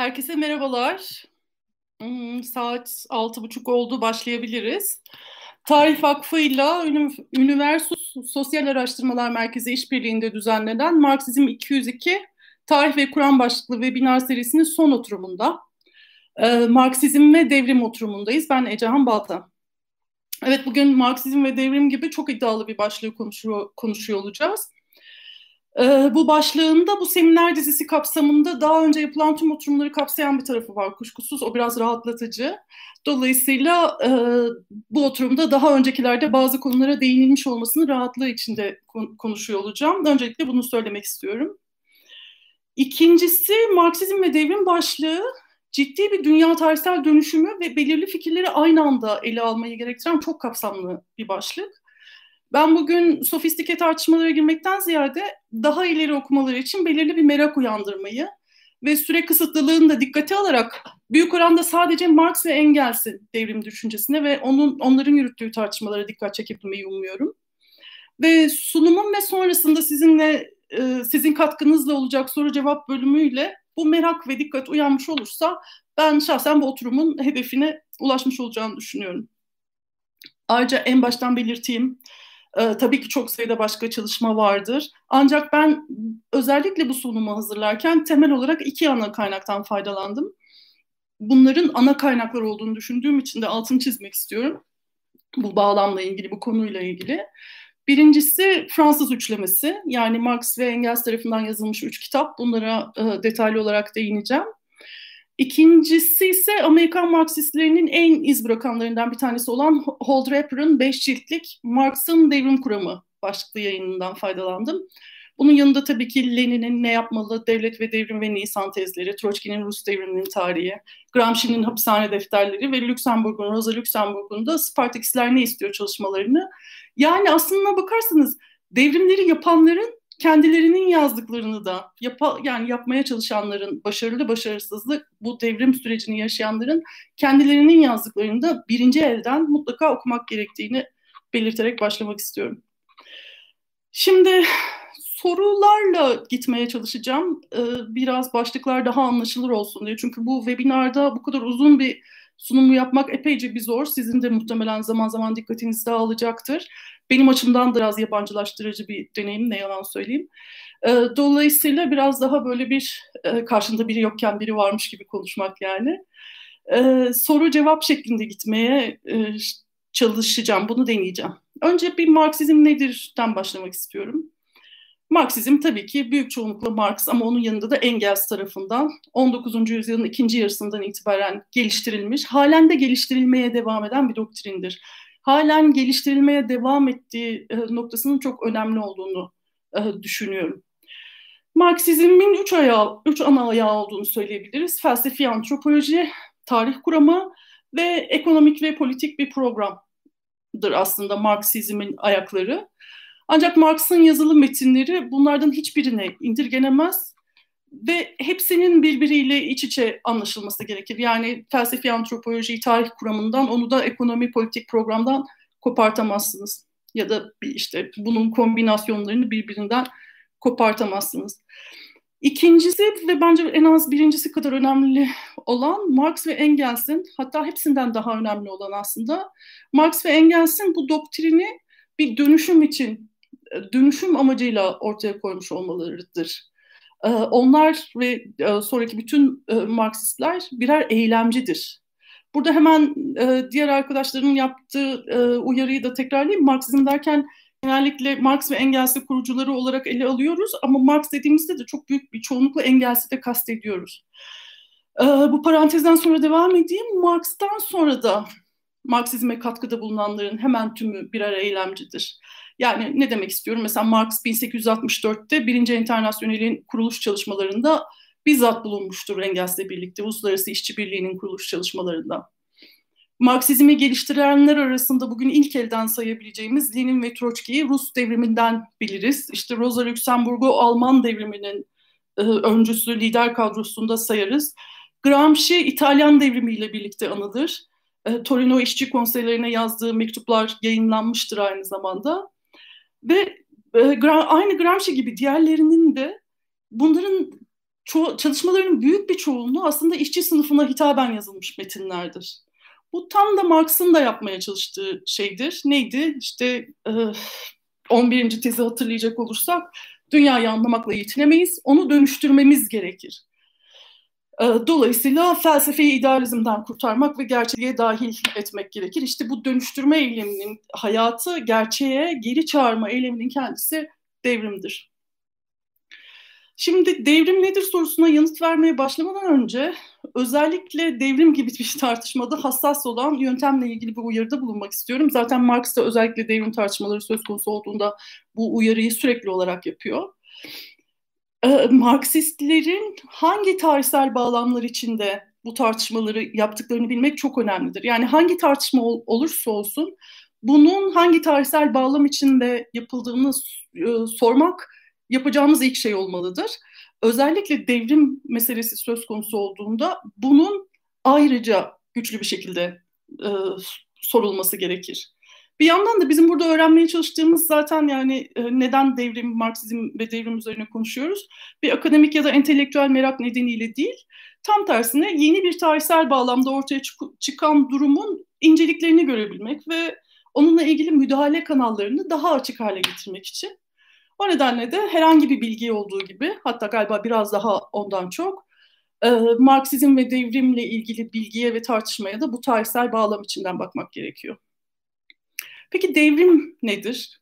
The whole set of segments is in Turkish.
Herkese merhabalar. Hmm, saat altı buçuk oldu, başlayabiliriz. Tarih Vakfı ile Üniversus Sosyal Araştırmalar Merkezi işbirliğinde düzenlenen Marksizm 202 Tarih ve Kur'an başlıklı webinar serisinin son oturumunda. Ee, Marksizm ve Devrim oturumundayız. Ben Ecehan Balta. Evet bugün Marksizm ve Devrim gibi çok iddialı bir başlığı konuşuyor, konuşuyor olacağız. Ee, bu başlığında bu seminer dizisi kapsamında daha önce yapılan tüm oturumları kapsayan bir tarafı var kuşkusuz. O biraz rahatlatıcı. Dolayısıyla e, bu oturumda daha öncekilerde bazı konulara değinilmiş olmasının rahatlığı içinde kon- konuşuyor olacağım. Öncelikle bunu söylemek istiyorum. İkincisi Marksizm ve devrim başlığı ciddi bir dünya tarihsel dönüşümü ve belirli fikirleri aynı anda ele almayı gerektiren çok kapsamlı bir başlık. Ben bugün sofistike tartışmalara girmekten ziyade daha ileri okumaları için belirli bir merak uyandırmayı ve süre kısıtlılığını da dikkate alarak büyük oranda sadece Marx ve Engels'in devrim düşüncesine ve onun onların yürüttüğü tartışmalara dikkat çekebilmeyi umuyorum. Ve sunumum ve sonrasında sizinle e, sizin katkınızla olacak soru cevap bölümüyle bu merak ve dikkat uyanmış olursa ben şahsen bu oturumun hedefine ulaşmış olacağını düşünüyorum. Ayrıca en baştan belirteyim, ee, tabii ki çok sayıda başka çalışma vardır. Ancak ben özellikle bu sunumu hazırlarken temel olarak iki ana kaynaktan faydalandım. Bunların ana kaynaklar olduğunu düşündüğüm için de altını çizmek istiyorum. Bu bağlamla ilgili, bu konuyla ilgili. Birincisi Fransız üçlemesi. Yani Marx ve Engels tarafından yazılmış üç kitap. Bunlara e, detaylı olarak değineceğim. İkincisi ise Amerikan Marksistlerinin en iz bırakanlarından bir tanesi olan Holdraper'ın beş ciltlik Marx'ın Devrim Kuramı başlıklı yayınından faydalandım. Bunun yanında tabii ki Lenin'in Ne Yapmalı, Devlet ve Devrim ve Nisan tezleri, Troçki'nin Rus devriminin tarihi, Gramsci'nin hapishane defterleri ve Lüksemburg'un, Rosa Lüksemburg'un da Spartakistler ne istiyor çalışmalarını. Yani aslında bakarsanız devrimleri yapanların kendilerinin yazdıklarını da yapa, yani yapmaya çalışanların başarılı başarısızlık bu devrim sürecini yaşayanların kendilerinin yazdıklarını da birinci elden mutlaka okumak gerektiğini belirterek başlamak istiyorum. Şimdi sorularla gitmeye çalışacağım. Ee, biraz başlıklar daha anlaşılır olsun diye. Çünkü bu webinarda bu kadar uzun bir sunumu yapmak epeyce bir zor. Sizin de muhtemelen zaman zaman dikkatinizi dağılacaktır. Benim açımdan da biraz yabancılaştırıcı bir deneyim ne yalan söyleyeyim. E, dolayısıyla biraz daha böyle bir e, karşında biri yokken biri varmış gibi konuşmak yani. E, soru cevap şeklinde gitmeye e, çalışacağım, bunu deneyeceğim. Önce bir Marksizm nedir'den başlamak istiyorum. Marksizm tabii ki büyük çoğunlukla Marx ama onun yanında da Engels tarafından 19. yüzyılın ikinci yarısından itibaren geliştirilmiş, halen de geliştirilmeye devam eden bir doktrindir halen geliştirilmeye devam ettiği e, noktasının çok önemli olduğunu e, düşünüyorum. Marksizmin üç, ayağı, üç ana ayağı olduğunu söyleyebiliriz. Felsefi antropoloji, tarih kuramı ve ekonomik ve politik bir programdır aslında Marksizmin ayakları. Ancak Marx'ın yazılı metinleri bunlardan hiçbirine indirgenemez ve hepsinin birbiriyle iç içe anlaşılması gerekir. Yani felsefi antropolojiyi tarih kuramından onu da ekonomi politik programdan kopartamazsınız. Ya da işte bunun kombinasyonlarını birbirinden kopartamazsınız. İkincisi ve bence en az birincisi kadar önemli olan Marx ve Engels'in hatta hepsinden daha önemli olan aslında Marx ve Engels'in bu doktrini bir dönüşüm için dönüşüm amacıyla ortaya koymuş olmalarıdır. Ee, onlar ve e, sonraki bütün e, Marksistler birer eylemcidir. Burada hemen e, diğer arkadaşlarımın yaptığı uyarıyı da tekrarlayayım. Marksizm derken genellikle Marx ve Engels'i kurucuları olarak ele alıyoruz ama Marx dediğimizde de çok büyük bir çoğunlukla Engels'i de kastediyoruz. Bu parantezden sonra devam edeyim. Marx'tan sonra da Marksizme katkıda bulunanların hemen tümü birer eylemcidir. Yani ne demek istiyorum? Mesela Marx 1864'te Birinci Enternasyonel'in kuruluş çalışmalarında bizzat bulunmuştur Engels'le birlikte Uluslararası İşçi Birliği'nin kuruluş çalışmalarında. Marksizmi geliştirenler arasında bugün ilk elden sayabileceğimiz Lenin ve Troçki'yi Rus devriminden biliriz. İşte Rosa Luxemburg'u Alman devriminin e, öncüsü lider kadrosunda sayarız. Gramsci İtalyan devrimiyle birlikte anılır. E, Torino İşçi Konseylerine yazdığı mektuplar yayınlanmıştır aynı zamanda. Ve e, aynı Gramsci gibi diğerlerinin de bunların ço- çalışmaların büyük bir çoğunluğu aslında işçi sınıfına hitaben yazılmış metinlerdir. Bu tam da Marx'ın da yapmaya çalıştığı şeydir. Neydi? İşte e, 11. tezi hatırlayacak olursak dünyayı anlamakla yetinemeyiz, onu dönüştürmemiz gerekir. E, dolayısıyla felsefeyi idealizmden kurtarmak ve gerçeğe dahil etmek gerekir. İşte bu dönüştürme eyleminin hayatı gerçeğe geri çağırma eyleminin kendisi devrimdir. Şimdi devrim nedir sorusuna yanıt vermeye başlamadan önce özellikle devrim gibi bir tartışmada hassas olan yöntemle ilgili bir uyarıda bulunmak istiyorum. Zaten Marx da özellikle devrim tartışmaları söz konusu olduğunda bu uyarıyı sürekli olarak yapıyor. Ee, Marksistlerin hangi tarihsel bağlamlar içinde bu tartışmaları yaptıklarını bilmek çok önemlidir. Yani hangi tartışma ol, olursa olsun bunun hangi tarihsel bağlam içinde yapıldığını e, sormak yapacağımız ilk şey olmalıdır. Özellikle devrim meselesi söz konusu olduğunda bunun ayrıca güçlü bir şekilde e, sorulması gerekir. Bir yandan da bizim burada öğrenmeye çalıştığımız zaten yani e, neden devrim, Marksizm ve devrim üzerine konuşuyoruz. Bir akademik ya da entelektüel merak nedeniyle değil, tam tersine yeni bir tarihsel bağlamda ortaya çık- çıkan durumun inceliklerini görebilmek ve onunla ilgili müdahale kanallarını daha açık hale getirmek için. O nedenle de herhangi bir bilgi olduğu gibi hatta galiba biraz daha ondan çok e, Marksizm ve devrimle ilgili bilgiye ve tartışmaya da bu tarihsel bağlam içinden bakmak gerekiyor. Peki devrim nedir?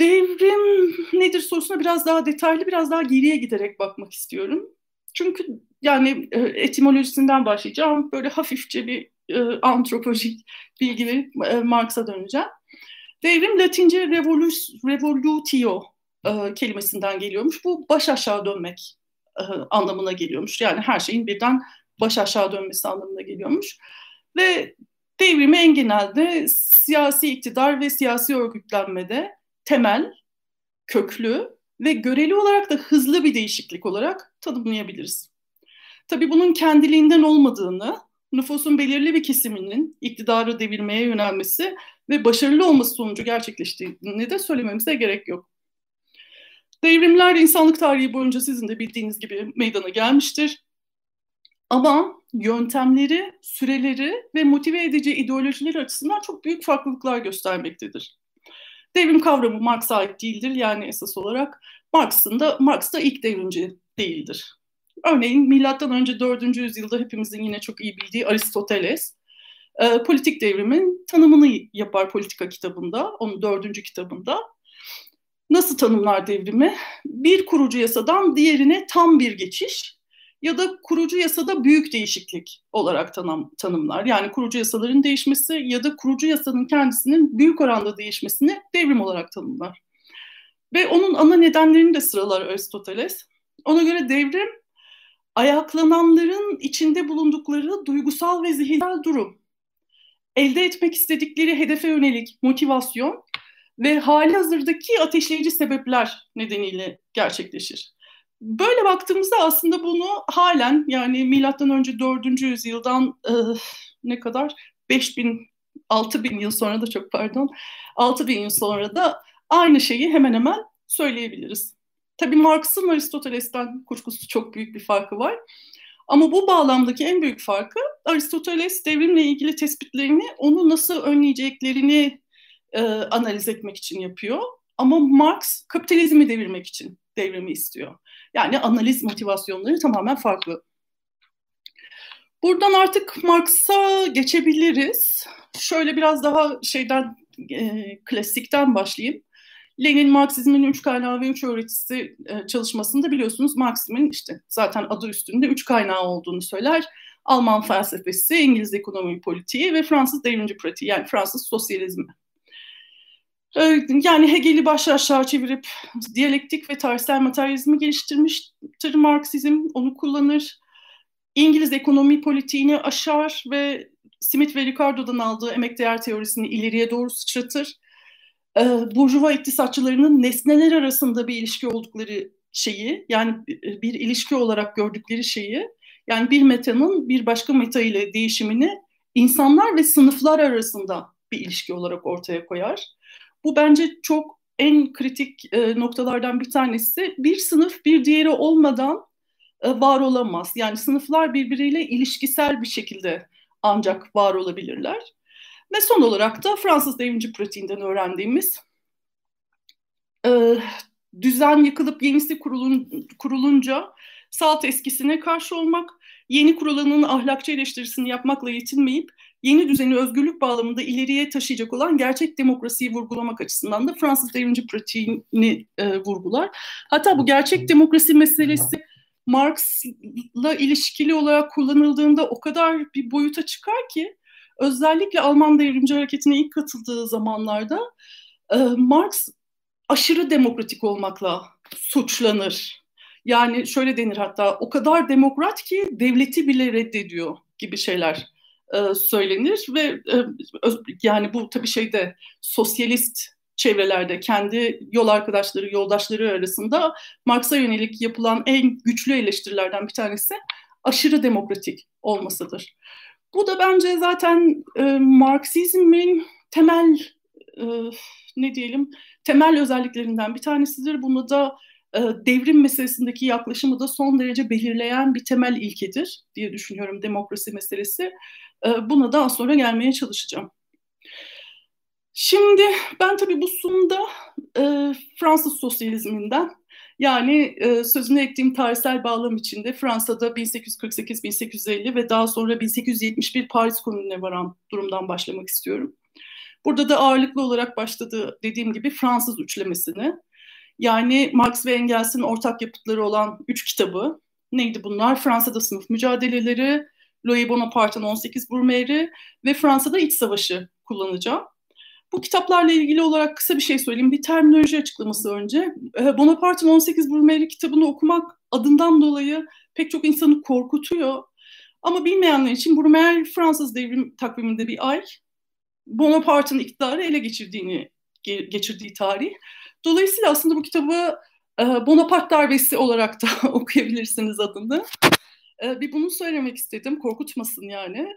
Devrim nedir sorusuna biraz daha detaylı, biraz daha geriye giderek bakmak istiyorum. Çünkü yani e, etimolojisinden başlayacağım. Böyle hafifçe bir e, antropolojik bilgi e, Marx'a döneceğim. Devrim Latince revolus, revolutio e, kelimesinden geliyormuş. Bu baş aşağı dönmek e, anlamına geliyormuş. Yani her şeyin birden baş aşağı dönmesi anlamına geliyormuş. Ve devrimi en genelde siyasi iktidar ve siyasi örgütlenmede temel, köklü ve göreli olarak da hızlı bir değişiklik olarak tanımlayabiliriz. Tabii bunun kendiliğinden olmadığını, nüfusun belirli bir kesiminin iktidarı devirmeye yönelmesi ve başarılı olması sonucu gerçekleştiğini de söylememize gerek yok. Devrimler insanlık tarihi boyunca sizin de bildiğiniz gibi meydana gelmiştir. Ama yöntemleri, süreleri ve motive edici ideolojileri açısından çok büyük farklılıklar göstermektedir. Devrim kavramı Marx'a ait değildir. Yani esas olarak Marx'ın da Marx da ilk devrimci değildir. Örneğin milattan önce 4. yüzyılda hepimizin yine çok iyi bildiği Aristoteles e, politik devrimin tanımını yapar politika kitabında, onun dördüncü kitabında. Nasıl tanımlar devrimi? Bir kurucu yasadan diğerine tam bir geçiş ya da kurucu yasada büyük değişiklik olarak tanım, tanımlar. Yani kurucu yasaların değişmesi ya da kurucu yasanın kendisinin büyük oranda değişmesini devrim olarak tanımlar. Ve onun ana nedenlerini de sıralar Aristoteles. Ona göre devrim ayaklananların içinde bulundukları duygusal ve zihinsel durum elde etmek istedikleri hedefe yönelik motivasyon ve hali hazırdaki ateşleyici sebepler nedeniyle gerçekleşir. Böyle baktığımızda aslında bunu halen yani milattan önce 4. yüzyıldan e, ne kadar 5000 6000 yıl sonra da çok pardon 6000 yıl sonra da aynı şeyi hemen hemen söyleyebiliriz. Tabii Marx'ın Aristoteles'ten kuşkusuz çok büyük bir farkı var. Ama bu bağlamdaki en büyük farkı Aristoteles devrimle ilgili tespitlerini onu nasıl önleyeceklerini e, analiz etmek için yapıyor. Ama Marx kapitalizmi devirmek için devrimi istiyor. Yani analiz motivasyonları tamamen farklı. Buradan artık Marx'a geçebiliriz. Şöyle biraz daha şeyden e, klasikten başlayayım. Lenin Marksizmin üç kaynağı ve üç öğretisi e, çalışmasında biliyorsunuz Marksizmin işte zaten adı üstünde üç kaynağı olduğunu söyler. Alman felsefesi, İngiliz ekonomi politiği ve Fransız devrimci pratiği yani Fransız sosyalizmi. Yani Hegel'i baş aşağı çevirip diyalektik ve tarihsel materyalizmi geliştirmiştir Marksizm, onu kullanır. İngiliz ekonomi politiğini aşar ve Smith ve Ricardo'dan aldığı emek değer teorisini ileriye doğru sıçratır e, burjuva iktisatçılarının nesneler arasında bir ilişki oldukları şeyi yani bir ilişki olarak gördükleri şeyi yani bir metanın bir başka meta ile değişimini insanlar ve sınıflar arasında bir ilişki olarak ortaya koyar. Bu bence çok en kritik e, noktalardan bir tanesi. Bir sınıf bir diğeri olmadan e, var olamaz. Yani sınıflar birbiriyle ilişkisel bir şekilde ancak var olabilirler. Ve son olarak da Fransız devrimci pratiğinden öğrendiğimiz e, düzen yıkılıp yenisi kurulun, kurulunca salt eskisine karşı olmak, yeni kurulanın ahlakçı eleştirisini yapmakla yetinmeyip yeni düzeni özgürlük bağlamında ileriye taşıyacak olan gerçek demokrasiyi vurgulamak açısından da Fransız devrimci pratiğini e, vurgular. Hatta bu gerçek demokrasi meselesi Marx'la ilişkili olarak kullanıldığında o kadar bir boyuta çıkar ki özellikle Alman devrimci hareketine ilk katıldığı zamanlarda e, Marx aşırı demokratik olmakla suçlanır. Yani şöyle denir hatta o kadar demokrat ki devleti bile reddediyor gibi şeyler e, söylenir ve e, yani bu tabii şeyde sosyalist çevrelerde kendi yol arkadaşları, yoldaşları arasında Marx'a yönelik yapılan en güçlü eleştirilerden bir tanesi aşırı demokratik olmasıdır. Bu da bence zaten e, Marksizmin temel e, ne diyelim temel özelliklerinden bir tanesidir. Bunu da e, devrim meselesindeki yaklaşımı da son derece belirleyen bir temel ilkedir diye düşünüyorum demokrasi meselesi. E, buna daha sonra gelmeye çalışacağım. Şimdi ben tabii bu sunumda e, Fransız sosyalizminden yani e, sözünü ettiğim tarihsel bağlam içinde Fransa'da 1848-1850 ve daha sonra 1871 Paris Komünü'ne varan durumdan başlamak istiyorum. Burada da ağırlıklı olarak başladı dediğim gibi Fransız üçlemesini. Yani Marx ve Engels'in ortak yapıtları olan üç kitabı. Neydi bunlar? Fransa'da sınıf mücadeleleri, Louis Bonaparte'ın 18 Brumaire ve Fransa'da iç savaşı kullanacağım. Bu kitaplarla ilgili olarak kısa bir şey söyleyeyim. Bir terminoloji açıklaması önce. Ee, Bonaparte'ın 18 Brumaire kitabını okumak adından dolayı pek çok insanı korkutuyor. Ama bilmeyenler için Brumaire Fransız devrim takviminde bir ay. Bonaparte'ın iktidarı ele geçirdiğini geçirdiği tarih. Dolayısıyla aslında bu kitabı e, Bonaparte darbesi olarak da okuyabilirsiniz adını. E, bir bunu söylemek istedim, korkutmasın yani.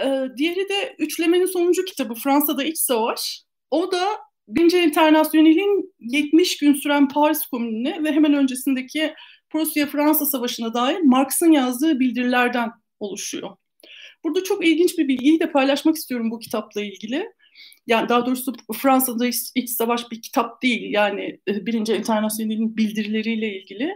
E, diğeri de Üçlemenin sonuncu kitabı Fransa'da İç Savaş. O da Birinci Internasyonel'in 70 gün süren Paris Komünü'ne ve hemen öncesindeki Prusya-Fransa Savaşı'na dair Marx'ın yazdığı bildirilerden oluşuyor. Burada çok ilginç bir bilgiyi de paylaşmak istiyorum bu kitapla ilgili. Yani daha doğrusu Fransa'da iç, iç savaş bir kitap değil. Yani e, Birinci Internasyonel'in bildirileriyle ilgili.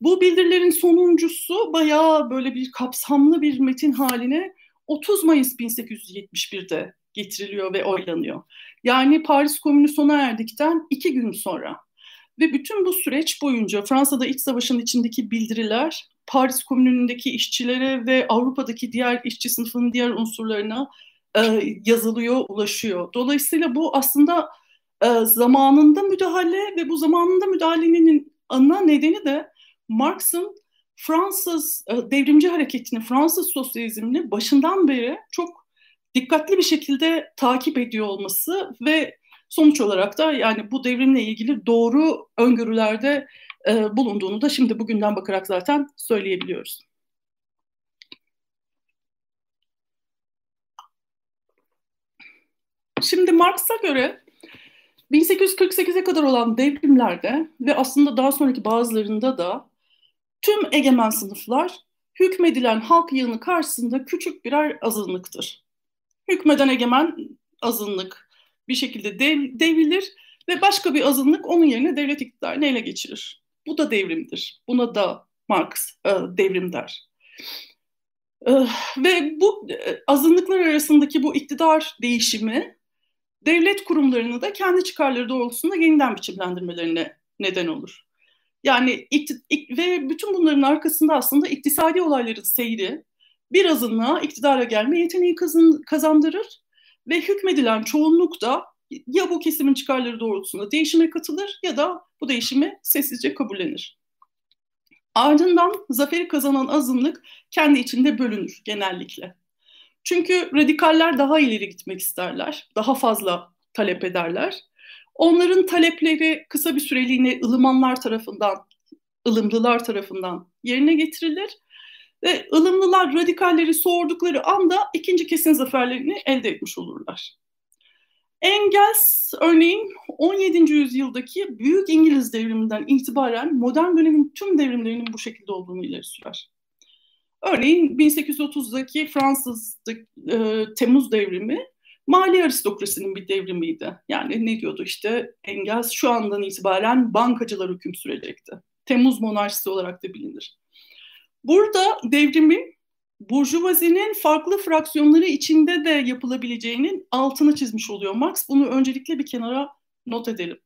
Bu bildirilerin sonuncusu bayağı böyle bir kapsamlı bir metin haline 30 Mayıs 1871'de getiriliyor ve oylanıyor. Yani Paris Komünü sona erdikten iki gün sonra. Ve bütün bu süreç boyunca Fransa'da iç savaşın içindeki bildiriler Paris Komünü'ndeki işçilere ve Avrupa'daki diğer işçi sınıfının diğer unsurlarına e, yazılıyor, ulaşıyor. Dolayısıyla bu aslında e, zamanında müdahale ve bu zamanında müdahalenin ana nedeni de Marx'ın Fransız e, devrimci hareketini, Fransız sosyalizmini başından beri çok dikkatli bir şekilde takip ediyor olması ve sonuç olarak da yani bu devrimle ilgili doğru öngörülerde e, bulunduğunu da şimdi bugünden bakarak zaten söyleyebiliyoruz. Şimdi Marx'a göre 1848'e kadar olan devrimlerde ve aslında daha sonraki bazılarında da tüm egemen sınıflar hükmedilen halk yığını karşısında küçük birer azınlıktır. Hükmeden egemen azınlık bir şekilde dev, devrilir ve başka bir azınlık onun yerine devlet iktidarını ele geçirir. Bu da devrimdir. Buna da Marx e, devrim der. E, ve bu e, azınlıklar arasındaki bu iktidar değişimi devlet kurumlarını da kendi çıkarları doğrultusunda yeniden biçimlendirmelerine neden olur. Yani ve bütün bunların arkasında aslında iktisadi olayların seyri bir azınlığa iktidara gelme yeteneği kazandırır ve hükmedilen çoğunluk da ya bu kesimin çıkarları doğrultusunda değişime katılır ya da bu değişimi sessizce kabullenir. Ardından zaferi kazanan azınlık kendi içinde bölünür genellikle. Çünkü radikaller daha ileri gitmek isterler, daha fazla talep ederler. Onların talepleri kısa bir süreliğine ılımanlar tarafından, ılımlılar tarafından yerine getirilir. Ve ılımlılar radikalleri sordukları anda ikinci kesin zaferlerini elde etmiş olurlar. Engels örneğin 17. yüzyıldaki Büyük İngiliz devriminden itibaren modern dönemin tüm devrimlerinin bu şekilde olduğunu ileri sürer. Örneğin 1830'daki Fransız e, Temmuz devrimi mali aristokrasinin bir devrimiydi. Yani ne diyordu işte Engels şu andan itibaren bankacılar hüküm sürecekti. Temmuz monarşisi olarak da bilinir. Burada devrimin burjuvazinin farklı fraksiyonları içinde de yapılabileceğinin altını çizmiş oluyor Marx. Bunu öncelikle bir kenara not edelim.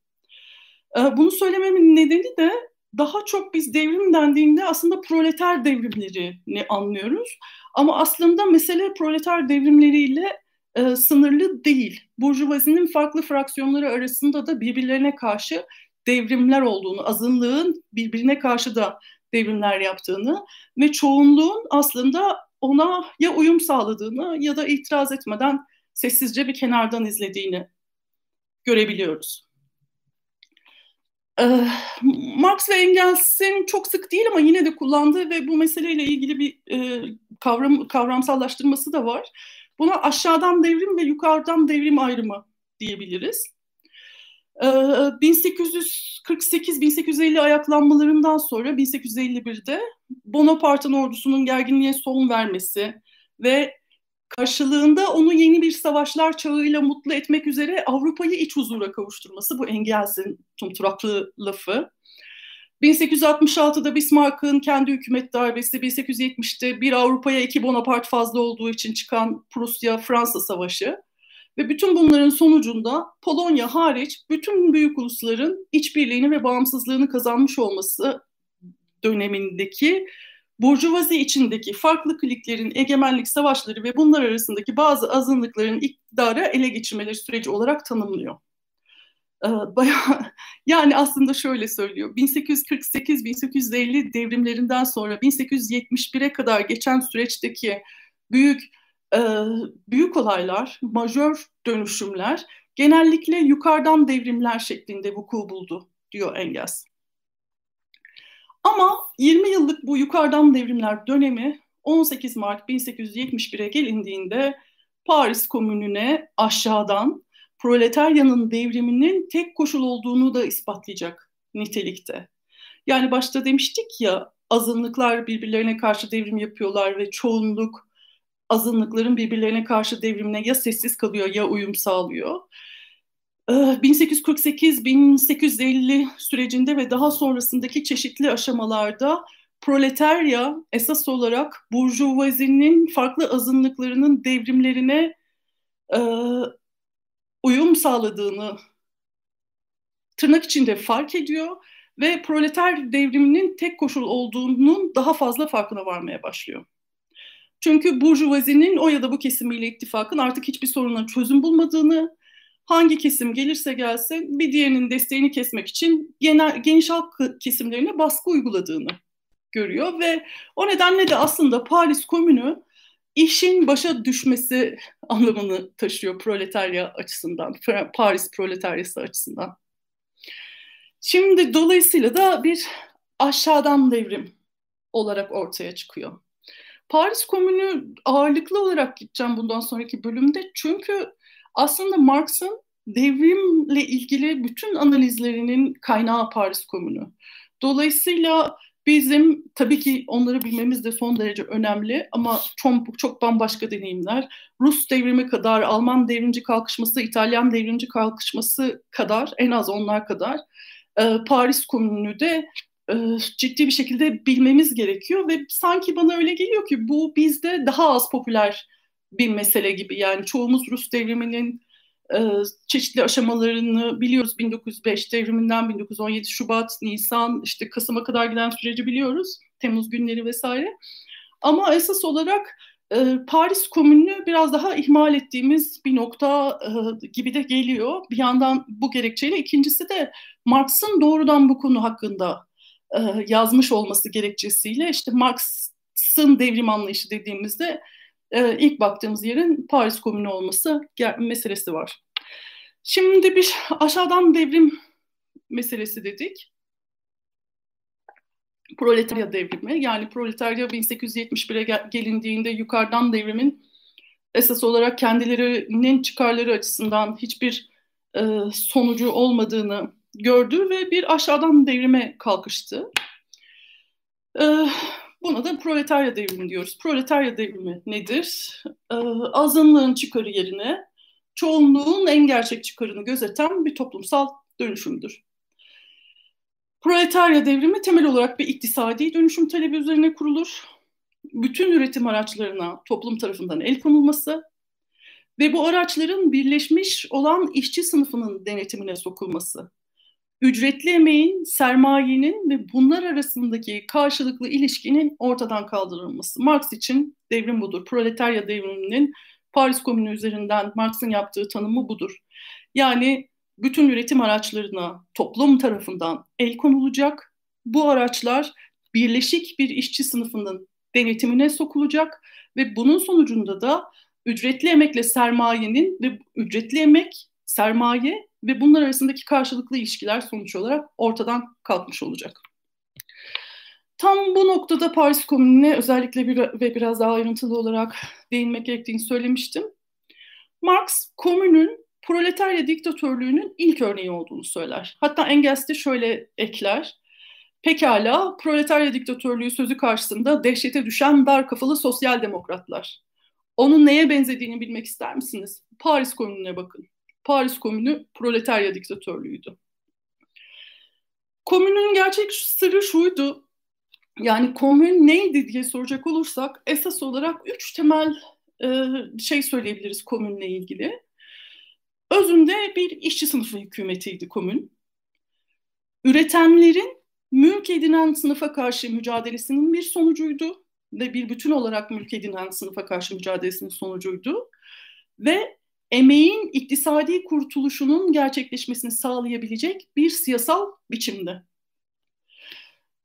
Ee, bunu söylememin nedeni de daha çok biz devrim dendiğinde aslında proleter devrimlerini anlıyoruz. Ama aslında mesele proleter devrimleriyle e, sınırlı değil. Burjuvazinin farklı fraksiyonları arasında da birbirlerine karşı devrimler olduğunu, azınlığın birbirine karşı da devrimler yaptığını ve çoğunluğun aslında ona ya uyum sağladığını ya da itiraz etmeden sessizce bir kenardan izlediğini görebiliyoruz. Ee, Marx ve Engels'in çok sık değil ama yine de kullandığı ve bu meseleyle ilgili bir e, kavram kavramsallaştırması da var. Buna aşağıdan devrim ve yukarıdan devrim ayrımı diyebiliriz. 1848-1850 ee, ayaklanmalarından sonra 1851'de Bonaparte'ın ordusunun gerginliğe son vermesi ve karşılığında onu yeni bir savaşlar çağıyla mutlu etmek üzere Avrupa'yı iç huzura kavuşturması bu Engels'in tumturaklı lafı. 1866'da Bismarck'ın kendi hükümet darbesi, 1870'te bir Avrupa'ya iki Bonaparte fazla olduğu için çıkan Prusya-Fransa savaşı ve bütün bunların sonucunda Polonya hariç bütün büyük ulusların işbirliğini ve bağımsızlığını kazanmış olması dönemindeki Burjuvazi içindeki farklı kliklerin egemenlik savaşları ve bunlar arasındaki bazı azınlıkların iktidara ele geçirmeleri süreci olarak tanımlıyor. Bayağı, yani aslında şöyle söylüyor. 1848-1850 devrimlerinden sonra 1871'e kadar geçen süreçteki büyük büyük olaylar, majör dönüşümler genellikle yukarıdan devrimler şeklinde vuku buldu diyor Engels. Ama 20 yıllık bu yukarıdan devrimler dönemi 18 Mart 1871'e gelindiğinde Paris Komünü'ne aşağıdan proletaryanın devriminin tek koşul olduğunu da ispatlayacak nitelikte. Yani başta demiştik ya azınlıklar birbirlerine karşı devrim yapıyorlar ve çoğunluk azınlıkların birbirlerine karşı devrimine ya sessiz kalıyor ya uyum sağlıyor. 1848-1850 ee, sürecinde ve daha sonrasındaki çeşitli aşamalarda proletarya esas olarak burjuvazinin farklı azınlıklarının devrimlerine e, uyum sağladığını tırnak içinde fark ediyor ve proleter devriminin tek koşul olduğunun daha fazla farkına varmaya başlıyor. Çünkü burjuvazinin o ya da bu kesimiyle ittifakın artık hiçbir soruna çözüm bulmadığını, hangi kesim gelirse gelsin bir diğerinin desteğini kesmek için genel, geniş halk kesimlerine baskı uyguladığını görüyor ve o nedenle de aslında Paris Komünü işin başa düşmesi anlamını taşıyor proletarya açısından, Paris proletaryası açısından. Şimdi dolayısıyla da bir aşağıdan devrim olarak ortaya çıkıyor. Paris Komünü ağırlıklı olarak gideceğim bundan sonraki bölümde çünkü aslında Marx'ın devrimle ilgili bütün analizlerinin kaynağı Paris Komünü. Dolayısıyla bizim tabii ki onları bilmemiz de son derece önemli ama çok, çok bambaşka deneyimler. Rus devrimi kadar, Alman devrimci kalkışması, İtalyan devrimci kalkışması kadar, en az onlar kadar e, Paris Komünü de e, ciddi bir şekilde bilmemiz gerekiyor ve sanki bana öyle geliyor ki bu bizde daha az popüler bir mesele gibi. Yani çoğumuz Rus devriminin çeşitli aşamalarını biliyoruz. 1905 devriminden 1917 Şubat, Nisan, işte Kasım'a kadar giden süreci biliyoruz. Temmuz günleri vesaire. Ama esas olarak e, Paris Komünü'nü biraz daha ihmal ettiğimiz bir nokta e, gibi de geliyor. Bir yandan bu gerekçeyle. ikincisi de Marx'ın doğrudan bu konu hakkında e, yazmış olması gerekçesiyle işte Marx'ın devrim anlayışı dediğimizde e, ilk baktığımız yerin Paris Komünü olması meselesi var. Şimdi bir aşağıdan devrim meselesi dedik. Proletarya devrimi yani proletarya 1871'e gelindiğinde yukarıdan devrimin esas olarak kendilerinin çıkarları açısından hiçbir e, sonucu olmadığını gördü ve bir aşağıdan devrime kalkıştı. E, buna da proletarya devrimi diyoruz. Proletarya devrimi nedir? E, azınlığın çıkarı yerine çoğunluğun en gerçek çıkarını gözeten bir toplumsal dönüşümdür. Proletarya devrimi temel olarak bir iktisadi dönüşüm talebi üzerine kurulur. Bütün üretim araçlarına toplum tarafından el konulması ve bu araçların birleşmiş olan işçi sınıfının denetimine sokulması. Ücretli emeğin, sermayenin ve bunlar arasındaki karşılıklı ilişkinin ortadan kaldırılması. Marx için devrim budur. Proletarya devriminin Paris Komünü üzerinden Marx'ın yaptığı tanımı budur. Yani bütün üretim araçlarına toplum tarafından el konulacak. Bu araçlar birleşik bir işçi sınıfının denetimine sokulacak ve bunun sonucunda da ücretli emekle sermayenin ve ücretli emek, sermaye ve bunlar arasındaki karşılıklı ilişkiler sonuç olarak ortadan kalkmış olacak. Tam bu noktada Paris Komünü'ne özellikle bir, ve biraz daha ayrıntılı olarak değinmek gerektiğini söylemiştim. Marx, komünün proletarya diktatörlüğünün ilk örneği olduğunu söyler. Hatta Engels de şöyle ekler. Pekala, proletarya diktatörlüğü sözü karşısında dehşete düşen dar kafalı sosyal demokratlar. Onun neye benzediğini bilmek ister misiniz? Paris Komünü'ne bakın. Paris Komünü proletarya diktatörlüğüydü. Komünün gerçek sırrı şuydu. Yani komün neydi diye soracak olursak esas olarak üç temel e, şey söyleyebiliriz komünle ilgili. Özünde bir işçi sınıfı hükümetiydi komün. Üretenlerin mülk edinen sınıfa karşı mücadelesinin bir sonucuydu ve bir bütün olarak mülk edinen sınıfa karşı mücadelesinin sonucuydu. Ve emeğin iktisadi kurtuluşunun gerçekleşmesini sağlayabilecek bir siyasal biçimdi.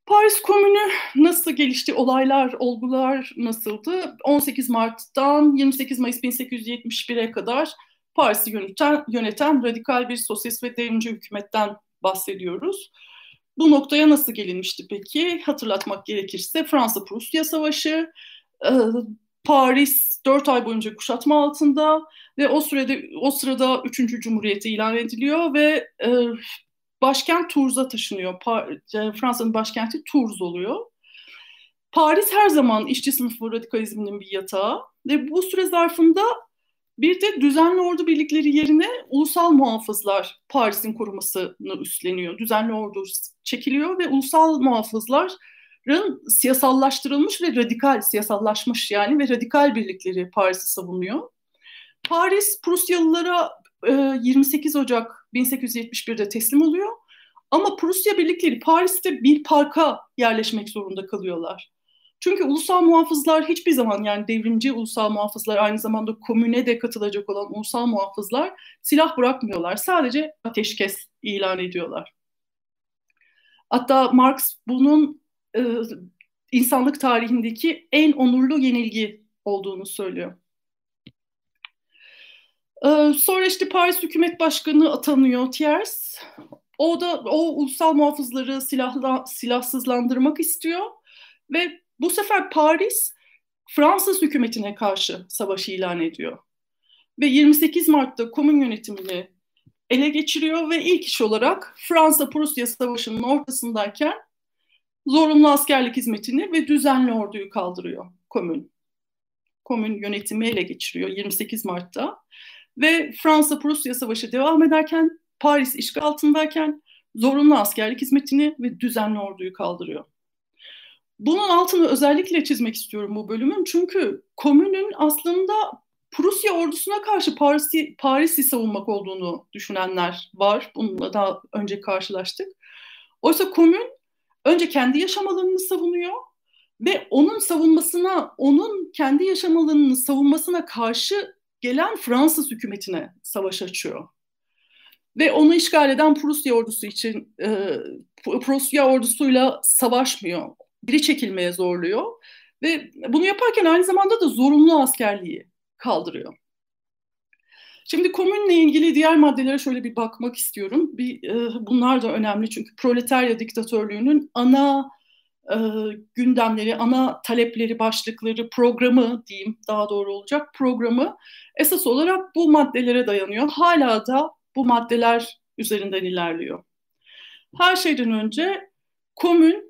Paris Komünü nasıl gelişti? Olaylar, olgular nasıldı? 18 Mart'tan 28 Mayıs 1871'e kadar Paris'i yöneten, yöneten radikal bir sosyalist ve devrimci hükümetten bahsediyoruz. Bu noktaya nasıl gelinmişti peki? Hatırlatmak gerekirse Fransa-Prusya Savaşı, Paris 4 ay boyunca kuşatma altında ve o sürede o sırada 3. Cumhuriyeti ilan ediliyor ve e, başkent Tours'a taşınıyor. E, Fransa'nın başkenti Tours oluyor. Paris her zaman işçi sınıfı radikalizminin bir yatağı ve bu süre zarfında bir de düzenli ordu birlikleri yerine ulusal muhafızlar Paris'in korumasını üstleniyor. Düzenli ordu çekiliyor ve ulusal muhafızların siyasallaştırılmış ve radikal, siyasallaşmış yani ve radikal birlikleri Paris'i savunuyor. Paris Prusyalılara 28 e, Ocak 1871'de teslim oluyor. Ama Prusya birlikleri Paris'te bir parka yerleşmek zorunda kalıyorlar. Çünkü ulusal muhafızlar hiçbir zaman yani devrimci ulusal muhafızlar aynı zamanda komüne de katılacak olan ulusal muhafızlar silah bırakmıyorlar. Sadece ateşkes ilan ediyorlar. Hatta Marx bunun e, insanlık tarihindeki en onurlu yenilgi olduğunu söylüyor. E, sonra işte Paris Hükümet Başkanı atanıyor Thiers. O da o ulusal muhafızları silahla, silahsızlandırmak istiyor ve bu sefer Paris Fransız hükümetine karşı savaşı ilan ediyor. Ve 28 Mart'ta komün yönetimini ele geçiriyor ve ilk iş olarak Fransa-Prusya Savaşı'nın ortasındayken zorunlu askerlik hizmetini ve düzenli orduyu kaldırıyor komün. Komün yönetimi ele geçiriyor 28 Mart'ta. Ve Fransa-Prusya Savaşı devam ederken, Paris işgal altındayken zorunlu askerlik hizmetini ve düzenli orduyu kaldırıyor. Bunun altını özellikle çizmek istiyorum bu bölümün. Çünkü komünün aslında Prusya ordusuna karşı Paris'i Paris'i savunmak olduğunu düşünenler var. Bununla daha önce karşılaştık. Oysa komün önce kendi yaşam alanını savunuyor ve onun savunmasına, onun kendi yaşam alanını savunmasına karşı gelen Fransız hükümetine savaş açıyor. Ve onu işgal eden Prusya ordusu için e, Prusya ordusuyla savaşmıyor geri çekilmeye zorluyor ve bunu yaparken aynı zamanda da zorunlu askerliği kaldırıyor. Şimdi komünle ilgili diğer maddelere şöyle bir bakmak istiyorum. Bir, e, bunlar da önemli çünkü proletarya diktatörlüğünün ana e, gündemleri, ana talepleri, başlıkları, programı diyeyim daha doğru olacak programı esas olarak bu maddelere dayanıyor. Hala da bu maddeler üzerinden ilerliyor. Her şeyden önce komün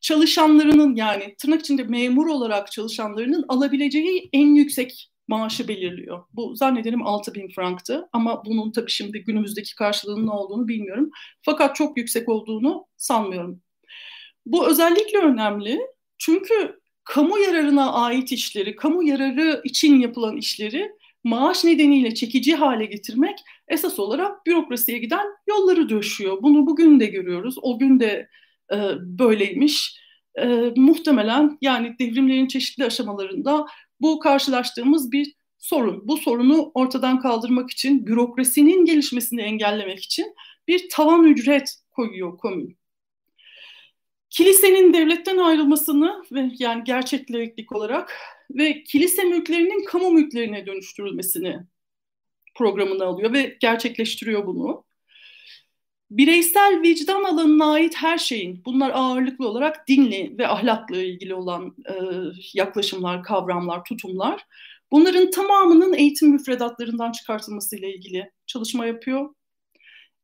çalışanlarının yani tırnak içinde memur olarak çalışanlarının alabileceği en yüksek maaşı belirliyor. Bu zannederim 6 bin franktı ama bunun tabii şimdi günümüzdeki karşılığının ne olduğunu bilmiyorum. Fakat çok yüksek olduğunu sanmıyorum. Bu özellikle önemli çünkü kamu yararına ait işleri, kamu yararı için yapılan işleri maaş nedeniyle çekici hale getirmek esas olarak bürokrasiye giden yolları döşüyor. Bunu bugün de görüyoruz. O gün de e, böyleymiş. E, muhtemelen yani devrimlerin çeşitli aşamalarında bu karşılaştığımız bir sorun. Bu sorunu ortadan kaldırmak için, bürokrasinin gelişmesini engellemek için bir tavan ücret koyuyor komün. Kilisenin devletten ayrılmasını ve yani gerçeklik olarak ve kilise mülklerinin kamu mülklerine dönüştürülmesini programına alıyor ve gerçekleştiriyor bunu. Bireysel vicdan alanına ait her şeyin, bunlar ağırlıklı olarak dinle ve ahlakla ilgili olan e, yaklaşımlar, kavramlar, tutumlar, bunların tamamının eğitim müfredatlarından çıkartılmasıyla ilgili çalışma yapıyor.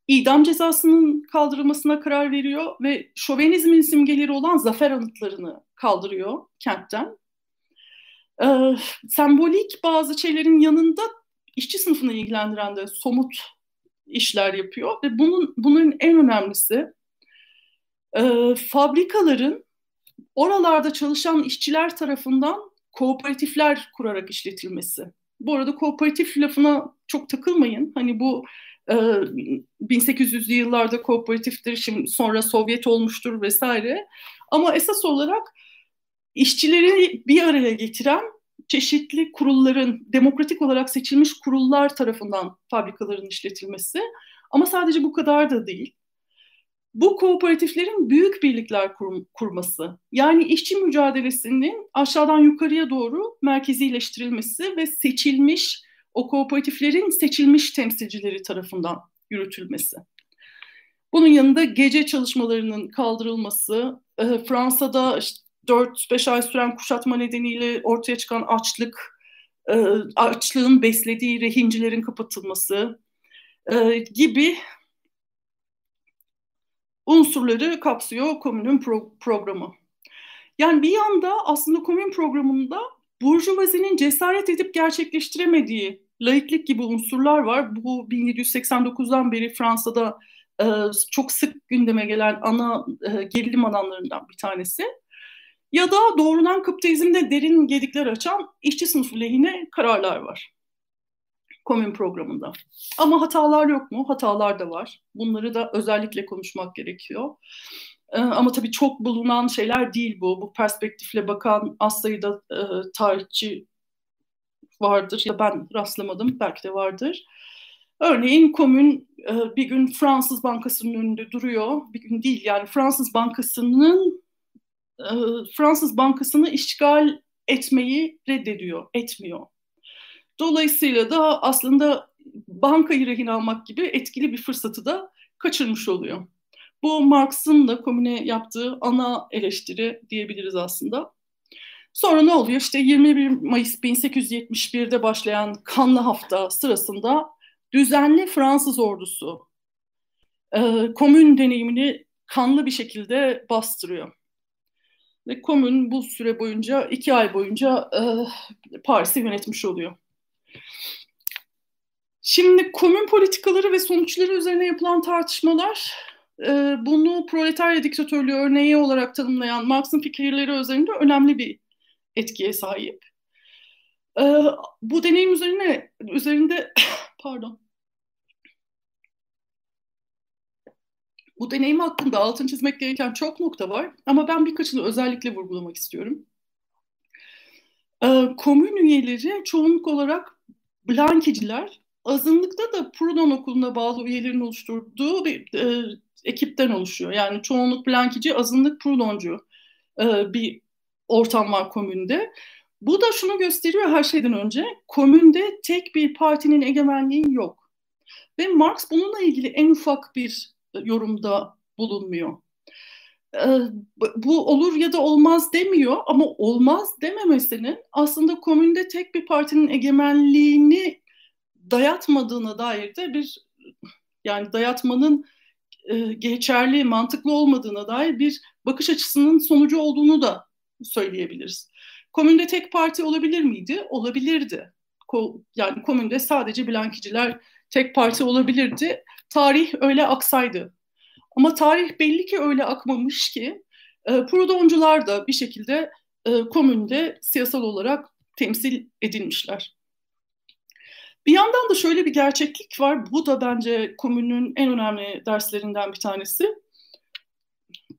İdam cezasının kaldırılmasına karar veriyor ve şovenizmin simgeleri olan zafer anıtlarını kaldırıyor kentten. Ee, sembolik bazı şeylerin yanında işçi sınıfını ilgilendiren de somut işler yapıyor ve bunun bunun en önemlisi e, fabrikaların oralarda çalışan işçiler tarafından kooperatifler kurarak işletilmesi. Bu arada kooperatif lafına çok takılmayın. Hani bu e, 1800'lü yıllarda kooperatiftir, şimdi sonra Sovyet olmuştur vesaire. Ama esas olarak işçileri bir araya getiren çeşitli kurulların, demokratik olarak seçilmiş kurullar tarafından fabrikaların işletilmesi. Ama sadece bu kadar da değil. Bu kooperatiflerin büyük birlikler kur, kurması, yani işçi mücadelesinin aşağıdan yukarıya doğru merkezileştirilmesi ve seçilmiş, o kooperatiflerin seçilmiş temsilcileri tarafından yürütülmesi. Bunun yanında gece çalışmalarının kaldırılması, Fransa'da işte 4-5 ay süren kuşatma nedeniyle ortaya çıkan açlık, e, açlığın beslediği rehincilerin kapatılması e, gibi unsurları kapsıyor komünün pro- programı. Yani bir yanda aslında komün programında Burjuvazinin cesaret edip gerçekleştiremediği laiklik gibi unsurlar var. Bu 1789'dan beri Fransa'da e, çok sık gündeme gelen ana gerilim alanlarından bir tanesi ya da doğrudan kapitalizmde derin gedikler açan işçi sınıfı lehine kararlar var komün programında. Ama hatalar yok mu? Hatalar da var. Bunları da özellikle konuşmak gerekiyor. Ee, ama tabii çok bulunan şeyler değil bu. Bu perspektifle bakan az sayıda e, tarihçi vardır ya ben rastlamadım belki de vardır. Örneğin komün e, bir gün Fransız Bankası'nın önünde duruyor. Bir gün değil yani Fransız Bankası'nın e, Fransız Bankası'nı işgal etmeyi reddediyor, etmiyor. Dolayısıyla da aslında bankayı rehin almak gibi etkili bir fırsatı da kaçırmış oluyor. Bu Marx'ın da komüne yaptığı ana eleştiri diyebiliriz aslında. Sonra ne oluyor? İşte 21 Mayıs 1871'de başlayan kanlı hafta sırasında düzenli Fransız ordusu e, komün deneyimini kanlı bir şekilde bastırıyor. Ve komün bu süre boyunca, iki ay boyunca e, Paris'i yönetmiş oluyor. Şimdi komün politikaları ve sonuçları üzerine yapılan tartışmalar e, bunu proletarya diktatörlüğü örneği olarak tanımlayan Marx'ın fikirleri üzerinde önemli bir etkiye sahip. E, bu deneyim üzerine üzerinde pardon Bu deneyim hakkında altın çizmek gereken çok nokta var ama ben birkaçını özellikle vurgulamak istiyorum. Ee, komün üyeleri çoğunluk olarak Blankiciler, azınlıkta da Proudhon okuluna bağlı üyelerin oluşturduğu bir e, ekipten oluşuyor. Yani çoğunluk Blankici, azınlık Proudhoncu e, bir ortam var komünde. Bu da şunu gösteriyor her şeyden önce, komünde tek bir partinin egemenliği yok. Ve Marx bununla ilgili en ufak bir yorumda bulunmuyor. e, bu olur ya da olmaz demiyor ama olmaz dememesinin aslında komünde tek bir partinin egemenliğini dayatmadığına dair de bir yani dayatmanın e, geçerli, mantıklı olmadığına dair bir bakış açısının sonucu olduğunu da söyleyebiliriz. Komünde tek parti olabilir miydi? Olabilirdi. Ko, yani komünde sadece Blankiciler tek parti olabilirdi. Tarih öyle aksaydı. Ama tarih belli ki öyle akmamış ki e, Proudhoncular da bir şekilde e, komünde siyasal olarak temsil edilmişler. Bir yandan da şöyle bir gerçeklik var. Bu da bence komünün en önemli derslerinden bir tanesi.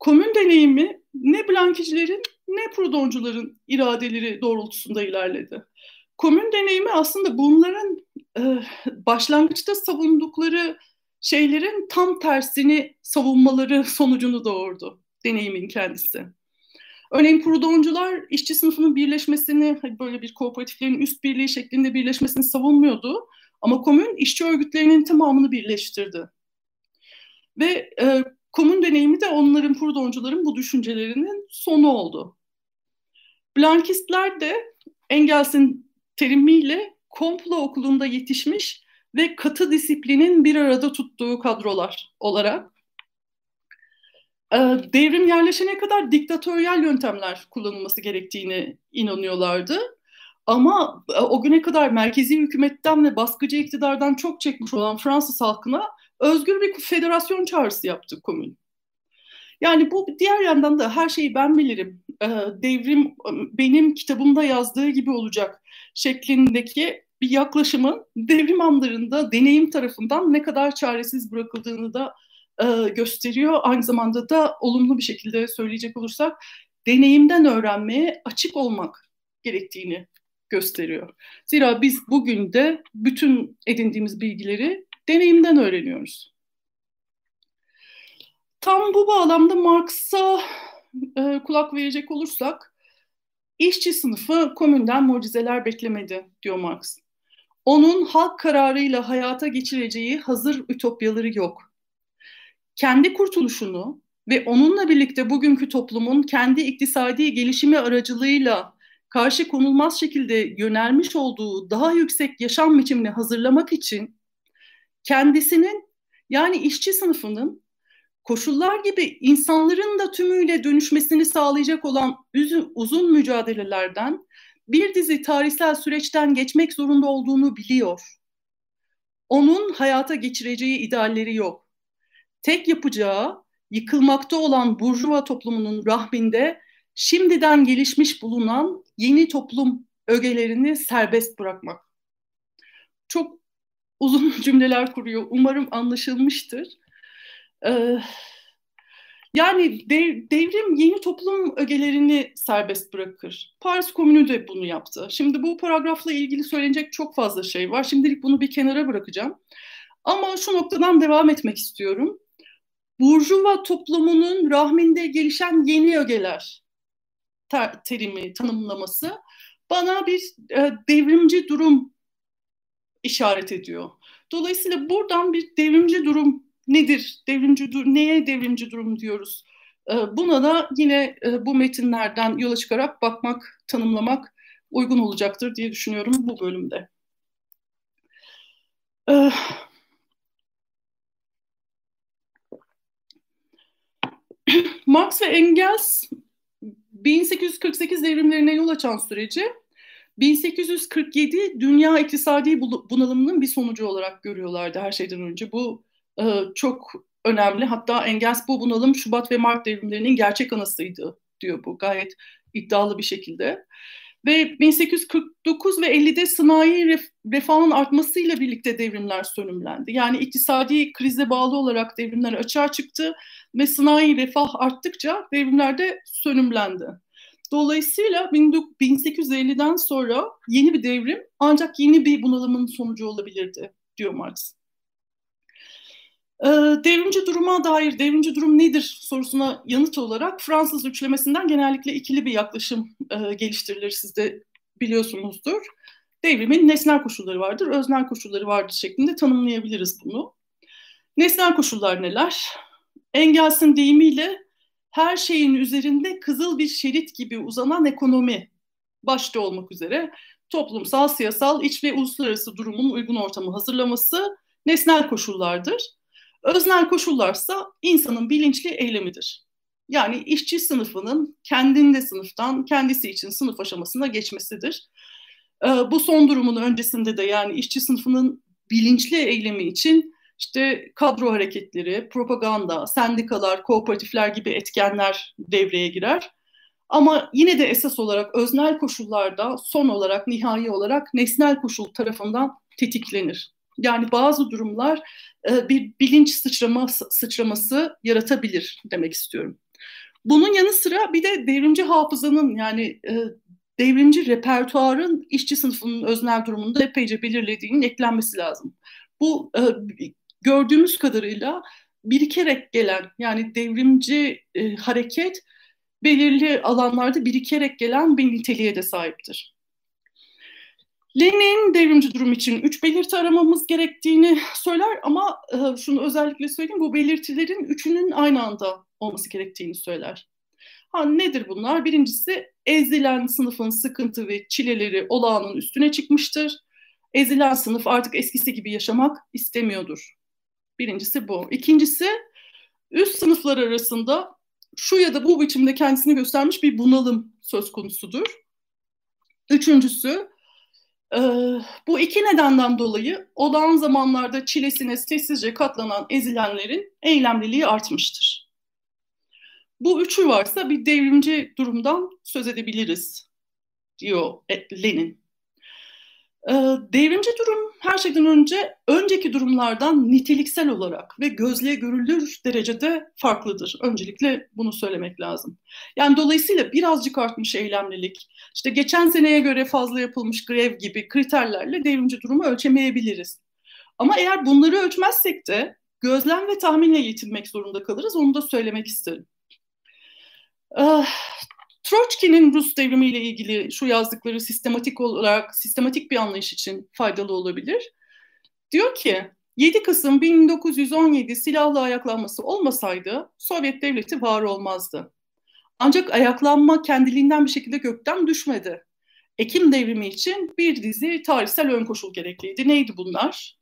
Komün deneyimi ne Blankicilerin ne Proudhoncuların iradeleri doğrultusunda ilerledi. Komün deneyimi aslında bunların başlangıçta savundukları şeylerin tam tersini savunmaları sonucunu doğurdu deneyimin kendisi. Örneğin Proudhoncular işçi sınıfının birleşmesini, hani böyle bir kooperatiflerin üst birliği şeklinde birleşmesini savunmuyordu. Ama komün işçi örgütlerinin tamamını birleştirdi. Ve e, komün deneyimi de onların, Proudhoncuların bu düşüncelerinin sonu oldu. Blankistler de Engels'in terimiyle komplo okulunda yetişmiş ve katı disiplinin bir arada tuttuğu kadrolar olarak ee, devrim yerleşene kadar diktatöryel yöntemler kullanılması gerektiğini inanıyorlardı. Ama e, o güne kadar merkezi hükümetten ve baskıcı iktidardan çok çekmiş olan Fransız halkına özgür bir federasyon çağrısı yaptı komün. Yani bu diğer yandan da her şeyi ben bilirim, ee, devrim benim kitabımda yazdığı gibi olacak şeklindeki bir yaklaşımın devrim anlarında deneyim tarafından ne kadar çaresiz bırakıldığını da e, gösteriyor. Aynı zamanda da olumlu bir şekilde söyleyecek olursak deneyimden öğrenmeye açık olmak gerektiğini gösteriyor. Zira biz bugün de bütün edindiğimiz bilgileri deneyimden öğreniyoruz. Tam bu bağlamda Marx'a e, kulak verecek olursak, işçi sınıfı komünden mucizeler beklemedi diyor Marx. Onun halk kararıyla hayata geçireceği hazır ütopyaları yok kendi kurtuluşunu ve onunla birlikte bugünkü toplumun kendi iktisadi gelişimi aracılığıyla karşı konulmaz şekilde yönelmiş olduğu daha yüksek yaşam biçimini hazırlamak için kendisinin yani işçi sınıfının koşullar gibi insanların da tümüyle dönüşmesini sağlayacak olan uzun mücadelelerden bir dizi tarihsel süreçten geçmek zorunda olduğunu biliyor. Onun hayata geçireceği idealleri yok tek yapacağı yıkılmakta olan burjuva toplumunun rahminde şimdiden gelişmiş bulunan yeni toplum ögelerini serbest bırakmak. Çok uzun cümleler kuruyor. Umarım anlaşılmıştır. Ee, yani dev, devrim yeni toplum ögelerini serbest bırakır. Paris Komünü de bunu yaptı. Şimdi bu paragrafla ilgili söylenecek çok fazla şey var. Şimdilik bunu bir kenara bırakacağım. Ama şu noktadan devam etmek istiyorum. Burjuva toplumunun rahminde gelişen yeni ögeler ter, terimi tanımlaması bana bir e, devrimci durum işaret ediyor. Dolayısıyla buradan bir devrimci durum nedir? Devrimci neye devrimci durum diyoruz? E, buna da yine e, bu metinlerden yola çıkarak bakmak, tanımlamak uygun olacaktır diye düşünüyorum bu bölümde. E, Marx ve Engels 1848 devrimlerine yol açan süreci 1847 dünya iktisadi bunalımının bir sonucu olarak görüyorlardı her şeyden önce. Bu e, çok önemli. Hatta Engels bu bunalım Şubat ve Mart devrimlerinin gerçek anasıydı diyor bu gayet iddialı bir şekilde. Ve 1849 ve 50'de sanayi ref, refahın artmasıyla birlikte devrimler sönümlendi. Yani iktisadi krize bağlı olarak devrimler açığa çıktı ve sanayi refah arttıkça devrimler de sönümlendi. Dolayısıyla 1850'den sonra yeni bir devrim ancak yeni bir bunalımın sonucu olabilirdi diyor Marx. Ee, devrimci duruma dair devrimci durum nedir sorusuna yanıt olarak Fransız üçlemesinden genellikle ikili bir yaklaşım e, geliştirilir siz de biliyorsunuzdur. Devrimin nesnel koşulları vardır, öznel koşulları vardır şeklinde tanımlayabiliriz bunu. Nesnel koşullar neler? Engels'in deyimiyle her şeyin üzerinde kızıl bir şerit gibi uzanan ekonomi başta olmak üzere toplumsal, siyasal, iç ve uluslararası durumun uygun ortamı hazırlaması nesnel koşullardır. Öznel koşullarsa insanın bilinçli eylemidir. Yani işçi sınıfının kendinde sınıftan kendisi için sınıf aşamasına geçmesidir. Ee, bu son durumun öncesinde de yani işçi sınıfının bilinçli eylemi için işte kadro hareketleri, propaganda, sendikalar, kooperatifler gibi etkenler devreye girer. Ama yine de esas olarak öznel koşullarda son olarak, nihai olarak nesnel koşul tarafından tetiklenir. Yani bazı durumlar e, bir bilinç sıçraması, sıçraması yaratabilir demek istiyorum. Bunun yanı sıra bir de devrimci hafızanın yani e, devrimci repertuarın işçi sınıfının öznel durumunda epeyce belirlediğinin eklenmesi lazım. Bu e, gördüğümüz kadarıyla birikerek gelen yani devrimci hareket belirli alanlarda birikerek gelen bir niteliğe de sahiptir. Lenin devrimci durum için üç belirti aramamız gerektiğini söyler ama e, şunu özellikle söyleyeyim bu belirtilerin üçünün aynı anda olması gerektiğini söyler. Ha, nedir bunlar? Birincisi ezilen sınıfın sıkıntı ve çileleri olağanın üstüne çıkmıştır. Ezilen sınıf artık eskisi gibi yaşamak istemiyordur. Birincisi bu. İkincisi üst sınıflar arasında şu ya da bu biçimde kendisini göstermiş bir bunalım söz konusudur. Üçüncüsü e, bu iki nedenden dolayı olan zamanlarda çilesine sessizce katlanan ezilenlerin eylemliliği artmıştır. Bu üçü varsa bir devrimci durumdan söz edebiliriz diyor Lenin. Ee, devrimci durum her şeyden önce önceki durumlardan niteliksel olarak ve gözle görülür derecede farklıdır. Öncelikle bunu söylemek lazım. Yani dolayısıyla birazcık artmış eylemlilik, işte geçen seneye göre fazla yapılmış grev gibi kriterlerle devrimci durumu ölçemeyebiliriz. Ama eğer bunları ölçmezsek de gözlem ve tahminle yetinmek zorunda kalırız. Onu da söylemek isterim. Troçki'nin Rus devrimiyle ilgili şu yazdıkları sistematik olarak sistematik bir anlayış için faydalı olabilir. Diyor ki 7 Kasım 1917 silahlı ayaklanması olmasaydı Sovyet devleti var olmazdı. Ancak ayaklanma kendiliğinden bir şekilde gökten düşmedi. Ekim devrimi için bir dizi tarihsel ön koşul gerekliydi. Neydi bunlar?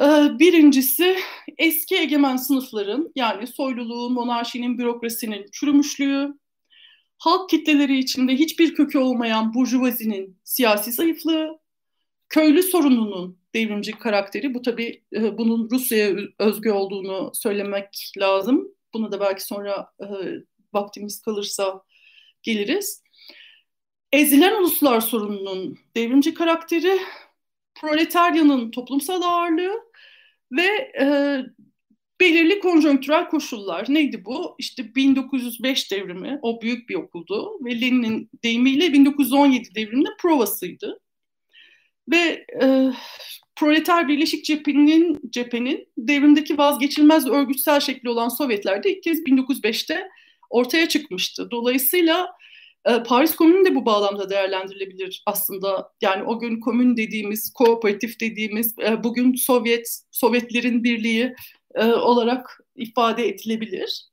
Ee, birincisi eski egemen sınıfların yani soyluluğun, monarşinin, bürokrasinin çürümüşlüğü, halk kitleleri içinde hiçbir kökü olmayan burjuvazinin siyasi zayıflığı, köylü sorununun devrimci karakteri, bu tabii e, bunun Rusya'ya özgü olduğunu söylemek lazım. Bunu da belki sonra e, vaktimiz kalırsa geliriz. Ezilen uluslar sorununun devrimci karakteri, proletaryanın toplumsal ağırlığı ve e, belirli konjonktürel koşullar. Neydi bu? İşte 1905 devrimi, o büyük bir okuldu ve Lenin'in deyimiyle 1917 devriminin provasıydı. Ve e, proleter birleşik cephenin, cephenin devrimdeki vazgeçilmez örgütsel şekli olan Sovyetlerde ilk kez 1905'te ortaya çıkmıştı. Dolayısıyla e, Paris Komünü de bu bağlamda değerlendirilebilir aslında. Yani o gün komün dediğimiz, kooperatif dediğimiz, e, bugün Sovyet, Sovyetlerin birliği e, olarak ifade edilebilir.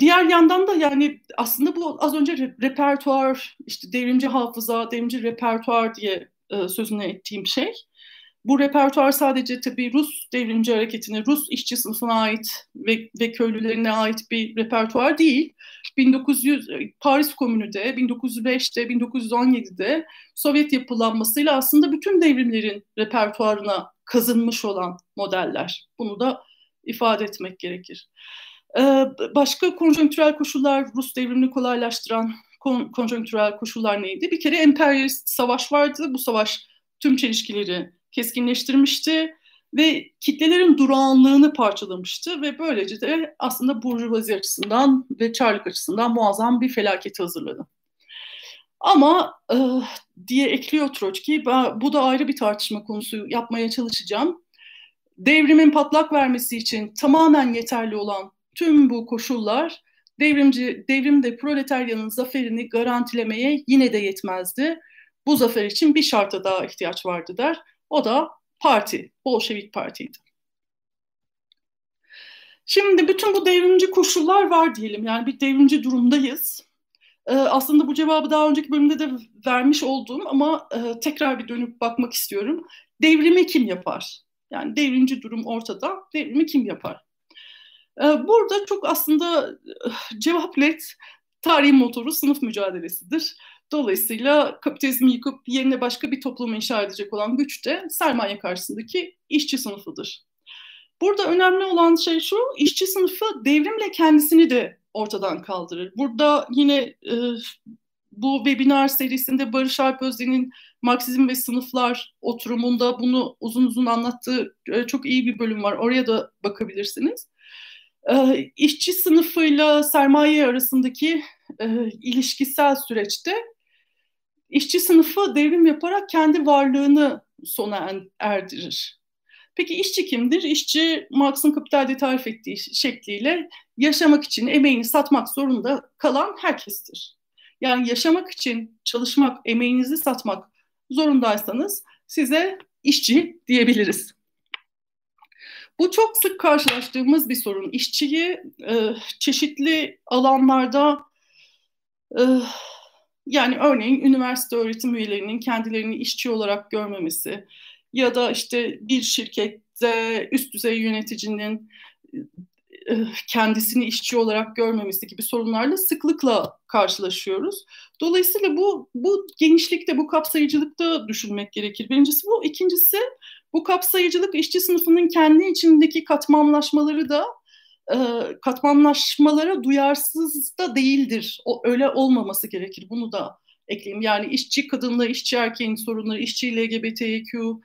diğer yandan da yani aslında bu az önce repertuar, işte devrimci hafıza, devrimci repertuar diye sözünü ettiğim şey. Bu repertuar sadece tabii Rus devrimci hareketine, Rus işçi sınıfına ait ve, ve köylülerine ait bir repertuar değil. 1900 Paris Komünü de 1905'te 1917'de Sovyet yapılanmasıyla aslında bütün devrimlerin repertuarına kazınmış olan modeller. Bunu da ifade etmek gerekir. Ee, başka konjonktürel koşullar Rus devrimini kolaylaştıran kon, konjonktürel koşullar neydi? Bir kere emperyalist savaş vardı. Bu savaş tüm çelişkileri keskinleştirmişti ve kitlelerin durağanlığını parçalamıştı ve böylece de aslında burjuvazi açısından ve çarlık açısından muazzam bir felaket hazırladı. Ama e, diye ekliyor Troçki, bu da ayrı bir tartışma konusu yapmaya çalışacağım. Devrimin patlak vermesi için tamamen yeterli olan tüm bu koşullar devrimci devrimde proletaryanın zaferini garantilemeye yine de yetmezdi. Bu zafer için bir şarta daha ihtiyaç vardı der. O da parti, Bolşevik Parti'ydi. Şimdi bütün bu devrimci koşullar var diyelim. Yani bir devrimci durumdayız. Ee, aslında bu cevabı daha önceki bölümde de vermiş olduğum ama e, tekrar bir dönüp bakmak istiyorum. Devrimi kim yapar? Yani devrimci durum ortada. Devrimi kim yapar? Ee, burada çok aslında eh, cevap net. Tarihin motoru sınıf mücadelesidir. Dolayısıyla kapitalizmi yıkıp yerine başka bir toplumu inşa edecek olan güç de sermaye karşısındaki işçi sınıfıdır. Burada önemli olan şey şu, işçi sınıfı devrimle kendisini de ortadan kaldırır. Burada yine e, bu webinar serisinde Barış Alp Özden'in Marksizm ve Sınıflar oturumunda bunu uzun uzun anlattığı e, çok iyi bir bölüm var. Oraya da bakabilirsiniz. E, işçi sınıfıyla sermaye arasındaki e, ilişkisel süreçte işçi sınıfı devrim yaparak kendi varlığını sona erdirir. Peki işçi kimdir? İşçi Marx'ın kapitalde tarif ettiği şekliyle yaşamak için emeğini satmak zorunda kalan herkestir. Yani yaşamak için çalışmak, emeğinizi satmak zorundaysanız size işçi diyebiliriz. Bu çok sık karşılaştığımız bir sorun. İşçiyi e, çeşitli alanlarda e, yani örneğin üniversite öğretim üyelerinin kendilerini işçi olarak görmemesi, ya da işte bir şirkette üst düzey yöneticinin e, kendisini işçi olarak görmemesi gibi sorunlarla sıklıkla karşılaşıyoruz. Dolayısıyla bu bu genişlikte, bu kapsayıcılıkta düşünmek gerekir. Birincisi bu. ikincisi bu kapsayıcılık işçi sınıfının kendi içindeki katmanlaşmaları da e, katmanlaşmalara duyarsız da değildir. O, öyle olmaması gerekir. Bunu da ekleyeyim. Yani işçi kadınla işçi erkeğin sorunları, işçi LGBTQ,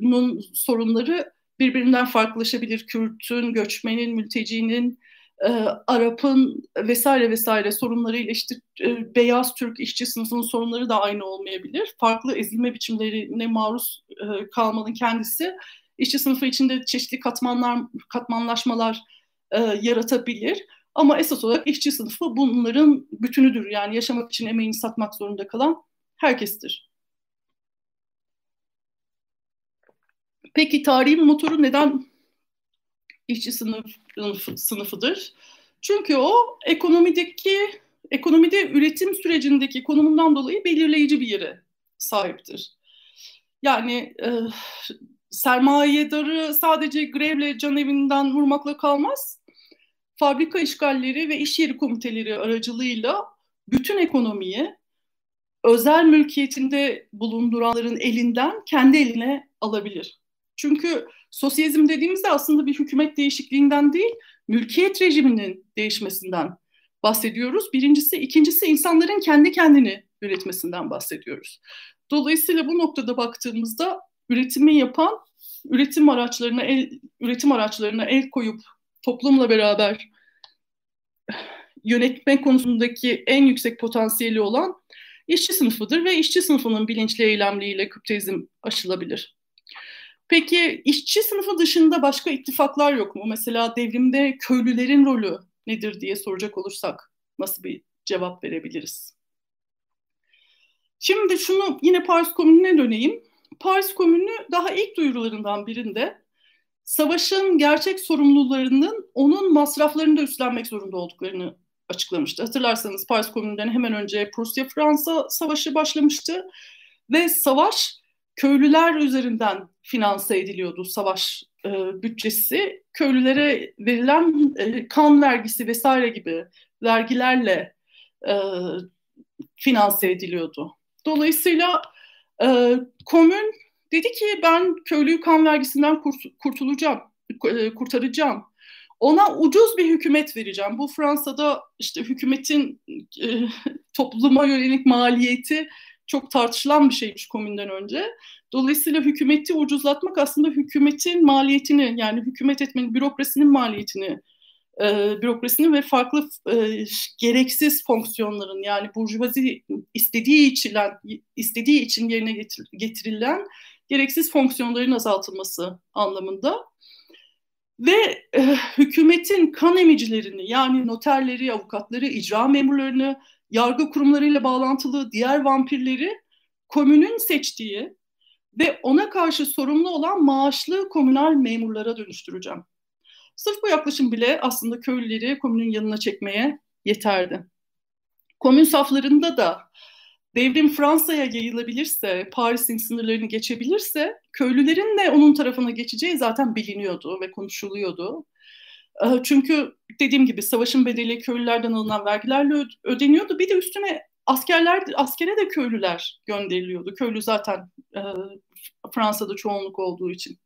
nun sorunları birbirinden farklılaşabilir. Kürt'ün, göçmenin, mültecinin, e, Arap'ın vesaire vesaire sorunlarıyla işte e, beyaz Türk işçi sınıfının sorunları da aynı olmayabilir. Farklı ezilme biçimlerine maruz e, kalmanın kendisi işçi sınıfı içinde çeşitli katmanlar, katmanlaşmalar e, yaratabilir. Ama esas olarak işçi sınıfı bunların bütünüdür. Yani yaşamak için emeğini satmak zorunda kalan herkestir. Peki tarihin motoru neden işçi sınıf, sınıfıdır? Çünkü o ekonomideki ekonomide üretim sürecindeki konumundan dolayı belirleyici bir yere sahiptir. Yani e, sermayedarı sadece grevle can evinden vurmakla kalmaz. Fabrika işgalleri ve iş yeri komiteleri aracılığıyla bütün ekonomiyi özel mülkiyetinde bulunduranların elinden kendi eline alabilir. Çünkü sosyalizm dediğimizde aslında bir hükümet değişikliğinden değil, mülkiyet rejiminin değişmesinden bahsediyoruz. Birincisi, ikincisi insanların kendi kendini üretmesinden bahsediyoruz. Dolayısıyla bu noktada baktığımızda üretimi yapan üretim araçlarına el, üretim araçlarına el koyup toplumla beraber yönetme konusundaki en yüksek potansiyeli olan işçi sınıfıdır ve işçi sınıfının bilinçli eylemliğiyle kapitalizm aşılabilir. Peki işçi sınıfı dışında başka ittifaklar yok mu? Mesela devrimde köylülerin rolü nedir diye soracak olursak nasıl bir cevap verebiliriz? Şimdi şunu yine Paris Komünü'ne döneyim. Paris Komünü daha ilk duyurularından birinde savaşın gerçek sorumlularının onun masraflarını da üstlenmek zorunda olduklarını açıklamıştı. Hatırlarsanız Paris Komünü'nden hemen önce Prusya-Fransa savaşı başlamıştı ve savaş köylüler üzerinden finanse ediliyordu savaş e, bütçesi. Köylülere verilen e, kan vergisi vesaire gibi vergilerle e, finanse ediliyordu. Dolayısıyla e, komün dedi ki ben köylüyü kan vergisinden kurt, kurtulacağım, e, kurtaracağım. Ona ucuz bir hükümet vereceğim. Bu Fransa'da işte hükümetin e, topluma yönelik maliyeti çok tartışılan bir şeymiş komünden önce. Dolayısıyla hükümeti ucuzlatmak aslında hükümetin maliyetini yani hükümet etmenin bürokrasinin maliyetini e, bürokrasinin ve farklı e, gereksiz fonksiyonların yani burjuvazi istediği için istediği için yerine getir, getirilen gereksiz fonksiyonların azaltılması anlamında ve e, hükümetin kan emicilerini yani noterleri, avukatları, icra memurlarını yargı kurumlarıyla bağlantılı diğer vampirleri komünün seçtiği ve ona karşı sorumlu olan maaşlı komünal memurlara dönüştüreceğim. Sırf bu yaklaşım bile aslında köylüleri komünün yanına çekmeye yeterdi. Komün saflarında da devrim Fransa'ya yayılabilirse, Paris'in sınırlarını geçebilirse köylülerin de onun tarafına geçeceği zaten biliniyordu ve konuşuluyordu. Ee, çünkü dediğim gibi savaşın bedeli köylülerden alınan vergilerle ödeniyordu. Bir de üstüne askerler askere de köylüler gönderiliyordu. Köylü zaten e, Fransa'da çoğunluk olduğu için.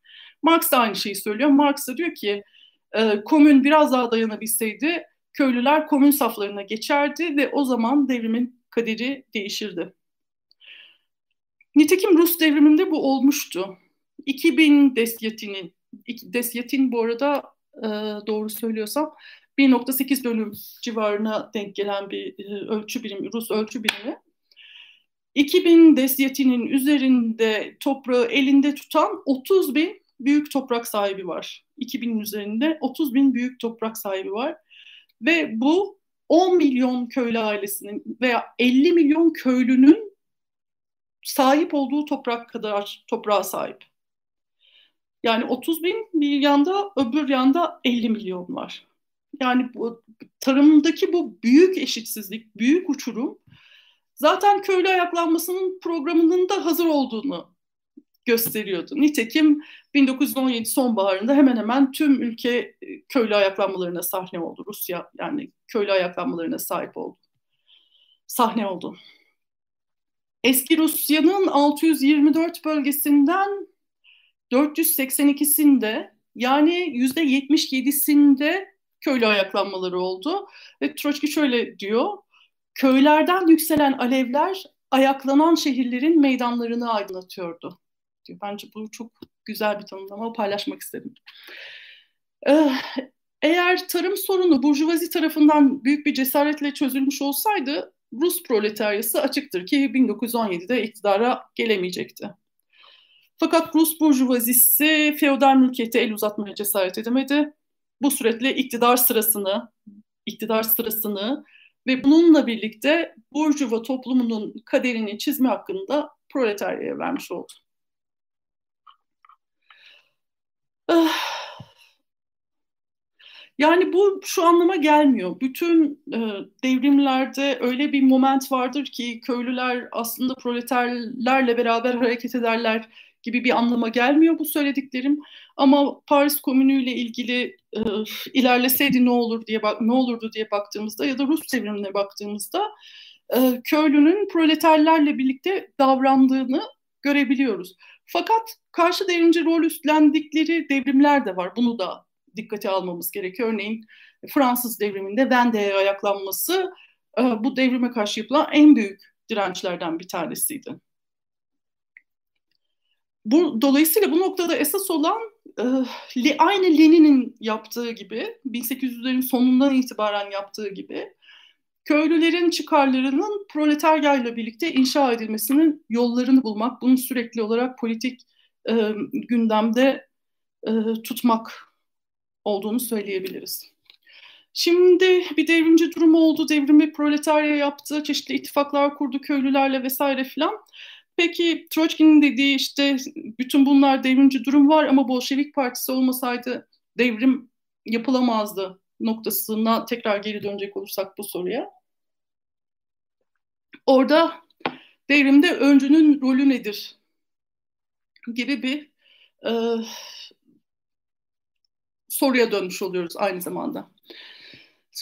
Marx da aynı şeyi söylüyor. Marx da diyor ki e, komün biraz daha dayanabilseydi köylüler komün saflarına geçerdi ve o zaman devrimin kaderi değişirdi. Nitekim Rus devriminde bu olmuştu. 2000 desyatinin, desyatin bu arada e, doğru söylüyorsam 1.8 dönüm civarına denk gelen bir e, ölçü birimi, Rus ölçü birimi. 2000 desyatinin üzerinde toprağı elinde tutan 30 bin büyük toprak sahibi var. 2000'in üzerinde 30 bin büyük toprak sahibi var. Ve bu 10 milyon köylü ailesinin veya 50 milyon köylünün sahip olduğu toprak kadar toprağa sahip. Yani 30 bin bir yanda öbür yanda 50 milyon var. Yani bu, tarımdaki bu büyük eşitsizlik, büyük uçurum zaten köylü ayaklanmasının programının da hazır olduğunu gösteriyordu. Nitekim 1917 sonbaharında hemen hemen tüm ülke e, köylü ayaklanmalarına sahne oldu. Rusya yani köylü ayaklanmalarına sahip oldu. Sahne oldu. Eski Rusya'nın 624 bölgesinden 482'sinde yani %77'sinde köylü ayaklanmaları oldu. Ve Troçki şöyle diyor, köylerden yükselen alevler ayaklanan şehirlerin meydanlarını aydınlatıyordu. Diyor. Bence bu çok güzel bir tanımlama paylaşmak istedim. Eğer tarım sorunu Burjuvazi tarafından büyük bir cesaretle çözülmüş olsaydı Rus proletaryası açıktır ki 1917'de iktidara gelemeyecekti. Fakat Rus burjuvazisi feodal mülkiyete el uzatmaya cesaret edemedi. Bu süreçle iktidar sırasını, iktidar sırasını ve bununla birlikte burjuva toplumunun kaderini çizme hakkını da proletaryaya vermiş oldu. Yani bu şu anlama gelmiyor. Bütün e, devrimlerde öyle bir moment vardır ki köylüler aslında proleterlerle beraber hareket ederler gibi bir anlama gelmiyor bu söylediklerim. Ama Paris Komünü ile ilgili e, ilerleseydi ne olur diye ne olurdu diye baktığımızda ya da Rus devrimine baktığımızda e, köylünün proleterlerle birlikte davrandığını görebiliyoruz. Fakat karşı devrimci rol üstlendikleri devrimler de var. Bunu da dikkate almamız gerekiyor. Örneğin Fransız devriminde Vende'ye ayaklanması e, bu devrime karşı yapılan en büyük dirençlerden bir tanesiydi. Bu, dolayısıyla bu noktada esas olan e, aynı Lenin'in yaptığı gibi, 1800'lerin sonundan itibaren yaptığı gibi, köylülerin çıkarlarının proletaryayla birlikte inşa edilmesinin yollarını bulmak, bunu sürekli olarak politik e, gündemde e, tutmak olduğunu söyleyebiliriz. Şimdi bir devrimci durum oldu, devrimi proletarya yaptı, çeşitli ittifaklar kurdu köylülerle vesaire filan. Peki Troçkin'in dediği işte bütün bunlar devrimci durum var ama Bolşevik Partisi olmasaydı devrim yapılamazdı noktasına tekrar geri dönecek olursak bu soruya. Orada devrimde öncünün rolü nedir gibi bir e, soruya dönmüş oluyoruz aynı zamanda.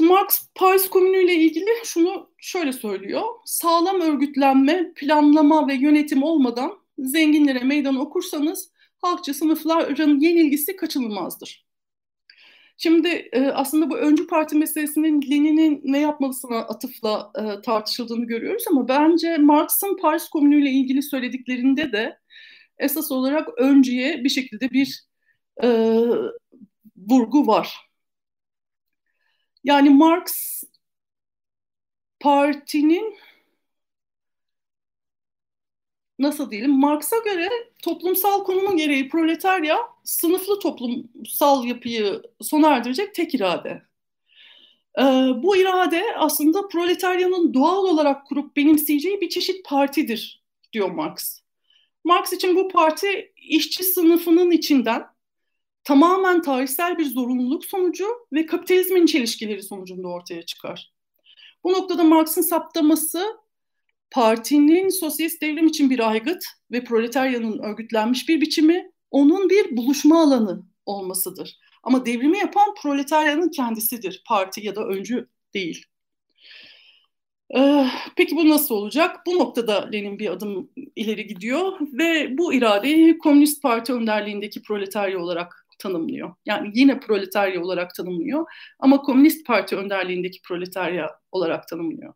Marx Paris Komünü ile ilgili şunu şöyle söylüyor. Sağlam örgütlenme, planlama ve yönetim olmadan zenginlere meydan okursanız halkçı sınıfların yenilgisi kaçınılmazdır. Şimdi e, aslında bu öncü parti meselesinin Lenin'in ne yapmalısına atıfla e, tartışıldığını görüyoruz ama bence Marx'ın Paris Komünü ile ilgili söylediklerinde de esas olarak öncüye bir şekilde bir e, vurgu var. Yani Marx partinin nasıl diyelim Marx'a göre toplumsal konumun gereği proletarya sınıflı toplumsal yapıyı sona erdirecek tek irade. Ee, bu irade aslında proletaryanın doğal olarak kurup benimseyeceği bir çeşit partidir diyor Marx. Marx için bu parti işçi sınıfının içinden tamamen tarihsel bir zorunluluk sonucu ve kapitalizmin çelişkileri sonucunda ortaya çıkar. Bu noktada Marx'ın saptaması partinin sosyalist devrim için bir aygıt ve proletaryanın örgütlenmiş bir biçimi onun bir buluşma alanı olmasıdır. Ama devrimi yapan proletaryanın kendisidir, parti ya da öncü değil. Ee, peki bu nasıl olacak? Bu noktada Lenin bir adım ileri gidiyor ve bu iradeyi Komünist Parti önderliğindeki proletarya olarak tanımlıyor. Yani yine proletarya olarak tanımlıyor ama Komünist Parti önderliğindeki proletarya olarak tanımlıyor.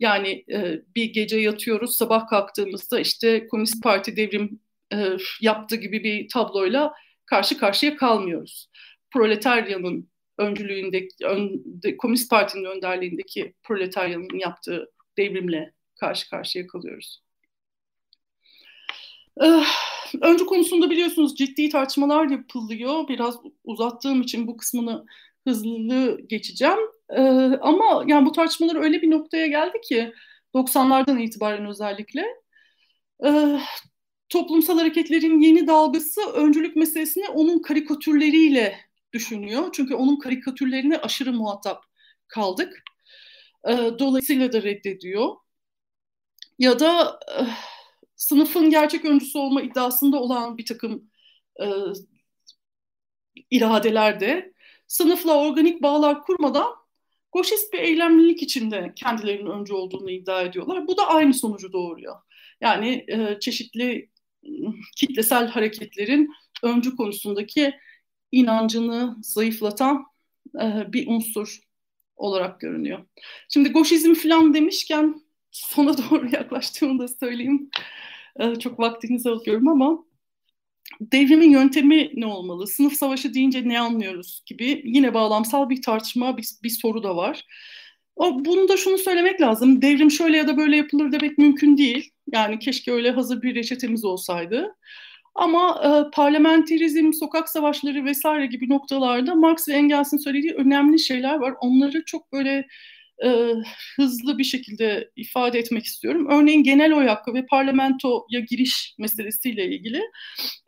Yani e, bir gece yatıyoruz, sabah kalktığımızda işte Komünist Parti devrim e, yaptı gibi bir tabloyla karşı karşıya kalmıyoruz. Proletaryanın öncülüğündeki, ön, Komünist Parti'nin önderliğindeki proletaryanın yaptığı devrimle karşı karşıya kalıyoruz. Ee, öncü konusunda biliyorsunuz ciddi tartışmalar yapılıyor. Biraz uzattığım için bu kısmını hızlı geçeceğim. Ee, ama yani bu tartışmalar öyle bir noktaya geldi ki 90'lardan itibaren özellikle e, toplumsal hareketlerin yeni dalgası öncülük meselesini onun karikatürleriyle düşünüyor. Çünkü onun karikatürlerine aşırı muhatap kaldık. E, dolayısıyla da reddediyor. Ya da e, sınıfın gerçek öncüsü olma iddiasında olan bir takım e, iradeler de sınıfla organik bağlar kurmadan goşist bir eylemlilik içinde kendilerinin öncü olduğunu iddia ediyorlar. Bu da aynı sonucu doğuruyor. Yani e, çeşitli kitlesel hareketlerin öncü konusundaki inancını zayıflatan e, bir unsur olarak görünüyor. Şimdi goşizm falan demişken sona doğru yaklaştığımı da söyleyeyim. E, çok vaktinizi alıyorum ama devrimin yöntemi ne olmalı? Sınıf savaşı deyince ne anlıyoruz gibi yine bağlamsal bir tartışma, bir, bir soru da var. O, bunu da şunu söylemek lazım. Devrim şöyle ya da böyle yapılır demek mümkün değil. Yani keşke öyle hazır bir reçetemiz olsaydı. Ama e, parlamenterizm, sokak savaşları vesaire gibi noktalarda Marx ve Engels'in söylediği önemli şeyler var. Onları çok böyle e, hızlı bir şekilde ifade etmek istiyorum. Örneğin genel oy hakkı ve parlamentoya giriş meselesiyle ilgili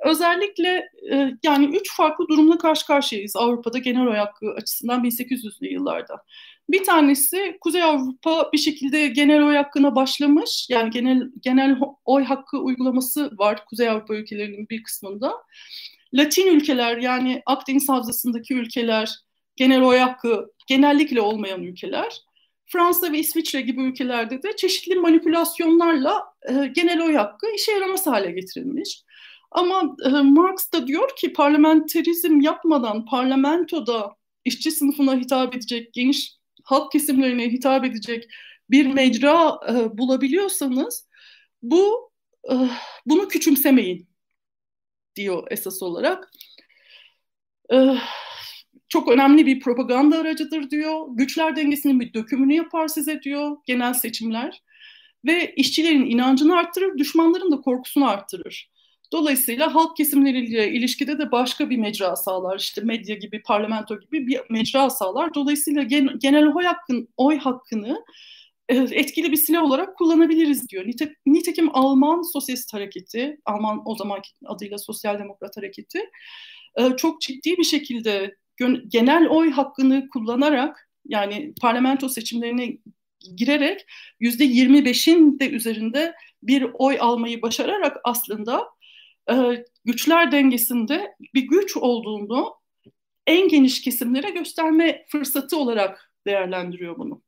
özellikle e, yani üç farklı durumla karşı karşıyayız Avrupa'da genel oy hakkı açısından 1800'lü yıllarda. Bir tanesi Kuzey Avrupa bir şekilde genel oy hakkına başlamış. Yani genel genel oy hakkı uygulaması var Kuzey Avrupa ülkelerinin bir kısmında. Latin ülkeler yani Akdeniz Havzası'ndaki ülkeler genel oy hakkı genellikle olmayan ülkeler. Fransa ve İsviçre gibi ülkelerde de çeşitli manipülasyonlarla e, genel oy hakkı işe yaramaz hale getirilmiş. Ama e, Marx da diyor ki parlamenterizm yapmadan parlamentoda işçi sınıfına hitap edecek, geniş halk kesimlerine hitap edecek bir mecra e, bulabiliyorsanız bu e, bunu küçümsemeyin diyor esas olarak. E, çok önemli bir propaganda aracıdır diyor. Güçler dengesinin bir dökümünü yapar size diyor genel seçimler. Ve işçilerin inancını arttırır, düşmanların da korkusunu arttırır. Dolayısıyla halk kesimleriyle ilişkide de başka bir mecra sağlar. İşte medya gibi, parlamento gibi bir mecra sağlar. Dolayısıyla gen, genel oy, hakkın, oy hakkını e, etkili bir silah olarak kullanabiliriz diyor. Nite, nitekim Alman Sosyalist Hareketi, Alman o zaman adıyla Sosyal Demokrat Hareketi e, çok ciddi bir şekilde genel oy hakkını kullanarak yani parlamento seçimlerine girerek yüzde 25'in de üzerinde bir oy almayı başararak aslında e, güçler dengesinde bir güç olduğunu en geniş kesimlere gösterme fırsatı olarak değerlendiriyor bunu.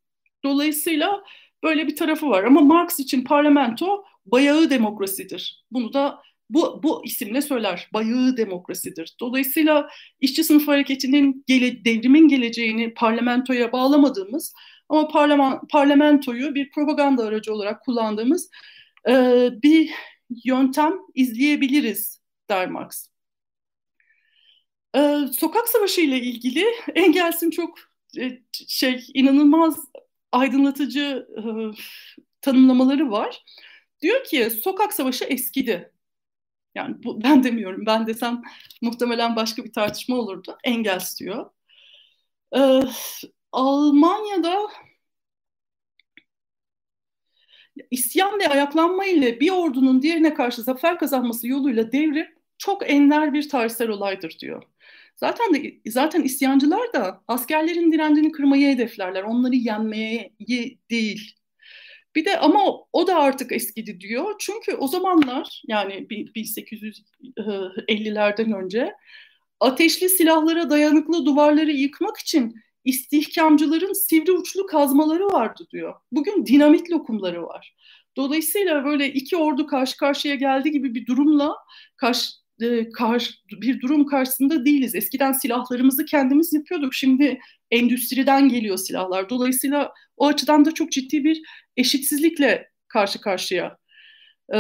Dolayısıyla böyle bir tarafı var ama Marx için parlamento bayağı demokrasidir. Bunu da bu, bu isimle söyler. Bayağı demokrasidir. Dolayısıyla işçi sınıf hareketinin gele, devrimin geleceğini parlamentoya bağlamadığımız ama parlaman, parlamentoyu bir propaganda aracı olarak kullandığımız e, bir yöntem izleyebiliriz der Marx. Ee, sokak savaşı ile ilgili Engels'in çok e, şey inanılmaz aydınlatıcı e, tanımlamaları var. Diyor ki sokak savaşı eskidi. Yani bu, ben demiyorum. Ben desem muhtemelen başka bir tartışma olurdu. Engels diyor. Ee, Almanya'da isyan ve ayaklanma ile bir ordunun diğerine karşı zafer kazanması yoluyla devrim çok ender bir tarihsel olaydır diyor. Zaten de zaten isyancılar da askerlerin direncini kırmayı hedeflerler. Onları yenmeye değil. Bir de ama o da artık eskidi diyor. Çünkü o zamanlar yani 1850'lerden önce ateşli silahlara dayanıklı duvarları yıkmak için istihkamcıların sivri uçlu kazmaları vardı diyor. Bugün dinamit lokumları var. Dolayısıyla böyle iki ordu karşı karşıya geldi gibi bir durumla karşı, bir durum karşısında değiliz. Eskiden silahlarımızı kendimiz yapıyorduk. Şimdi endüstriden geliyor silahlar. Dolayısıyla o açıdan da çok ciddi bir eşitsizlikle karşı karşıya e,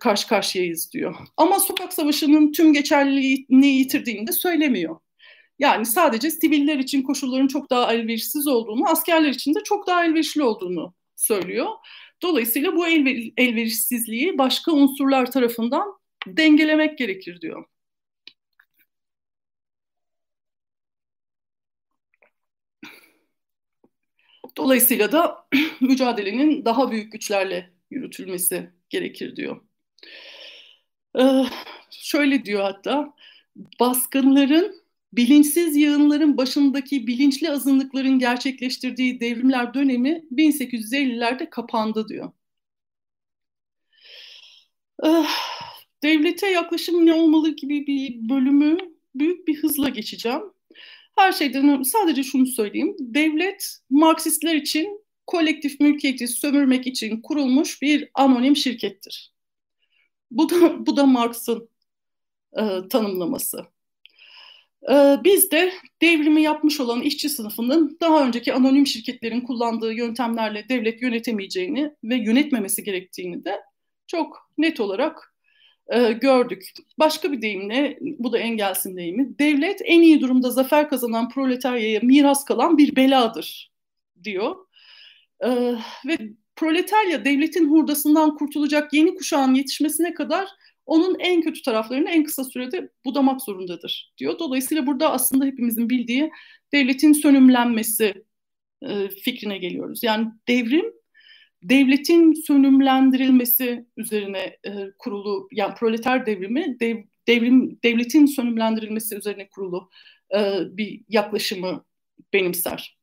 karşı karşıyayız diyor. Ama sokak savaşının tüm geçerliliğini yitirdiğini de söylemiyor. Yani sadece siviller için koşulların çok daha elverişsiz olduğunu, askerler için de çok daha elverişli olduğunu söylüyor. Dolayısıyla bu elver elverişsizliği başka unsurlar tarafından dengelemek gerekir diyor. Dolayısıyla da mücadelenin daha büyük güçlerle yürütülmesi gerekir diyor. Ee, şöyle diyor hatta, baskınların bilinçsiz yığınların başındaki bilinçli azınlıkların gerçekleştirdiği devrimler dönemi 1850'lerde kapandı diyor. Ee, devlete yaklaşım ne olmalı gibi bir bölümü büyük bir hızla geçeceğim. Her şeyden sadece şunu söyleyeyim. Devlet Marksistler için kolektif mülkiyeti sömürmek için kurulmuş bir anonim şirkettir. Bu da, bu da Marx'ın e, tanımlaması. E, biz de devrimi yapmış olan işçi sınıfının daha önceki anonim şirketlerin kullandığı yöntemlerle devlet yönetemeyeceğini ve yönetmemesi gerektiğini de çok net olarak e, gördük. Başka bir deyimle, bu da Engels'in deyimi, devlet en iyi durumda zafer kazanan proletaryaya miras kalan bir beladır diyor. E, ve proletarya devletin hurdasından kurtulacak yeni kuşağın yetişmesine kadar onun en kötü taraflarını en kısa sürede budamak zorundadır diyor. Dolayısıyla burada aslında hepimizin bildiği devletin sönümlenmesi e, fikrine geliyoruz. Yani devrim devletin sönümlendirilmesi üzerine e, kurulu yani proleter devrimi dev, devrim devletin sönümlendirilmesi üzerine kurulu e, bir yaklaşımı benimser.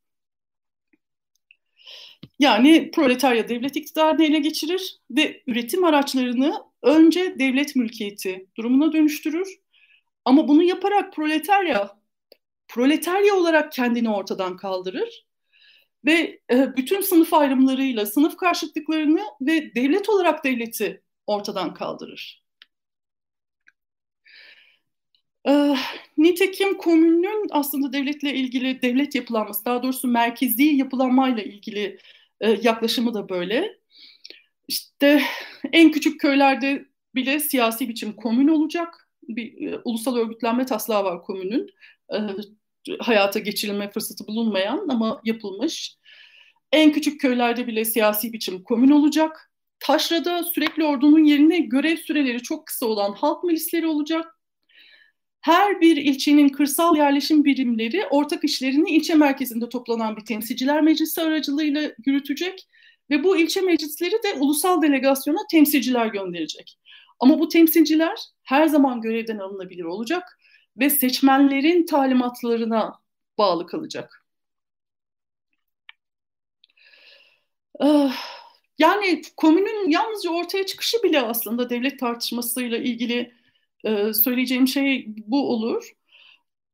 Yani proletarya devlet iktidarını ele geçirir ve üretim araçlarını önce devlet mülkiyeti durumuna dönüştürür. Ama bunu yaparak proletarya proletarya olarak kendini ortadan kaldırır ve e, bütün sınıf ayrımlarıyla sınıf karşıtlıklarını ve devlet olarak devleti ortadan kaldırır. E, nitekim komünün aslında devletle ilgili devlet yapılanması, daha doğrusu merkezi yapılanmayla ilgili e, yaklaşımı da böyle. İşte en küçük köylerde bile siyasi biçim komün olacak. Bir e, ulusal örgütlenme taslağı var komünün. E, hayata geçirilme fırsatı bulunmayan ama yapılmış. En küçük köylerde bile siyasi biçim komün olacak. Taşra'da sürekli ordunun yerine görev süreleri çok kısa olan halk milisleri olacak. Her bir ilçenin kırsal yerleşim birimleri ortak işlerini ilçe merkezinde toplanan bir temsilciler meclisi aracılığıyla yürütecek ve bu ilçe meclisleri de ulusal delegasyona temsilciler gönderecek. Ama bu temsilciler her zaman görevden alınabilir olacak ve seçmenlerin talimatlarına bağlı kalacak. Ah, yani komünün yalnızca ortaya çıkışı bile aslında devlet tartışmasıyla ilgili e, söyleyeceğim şey bu olur.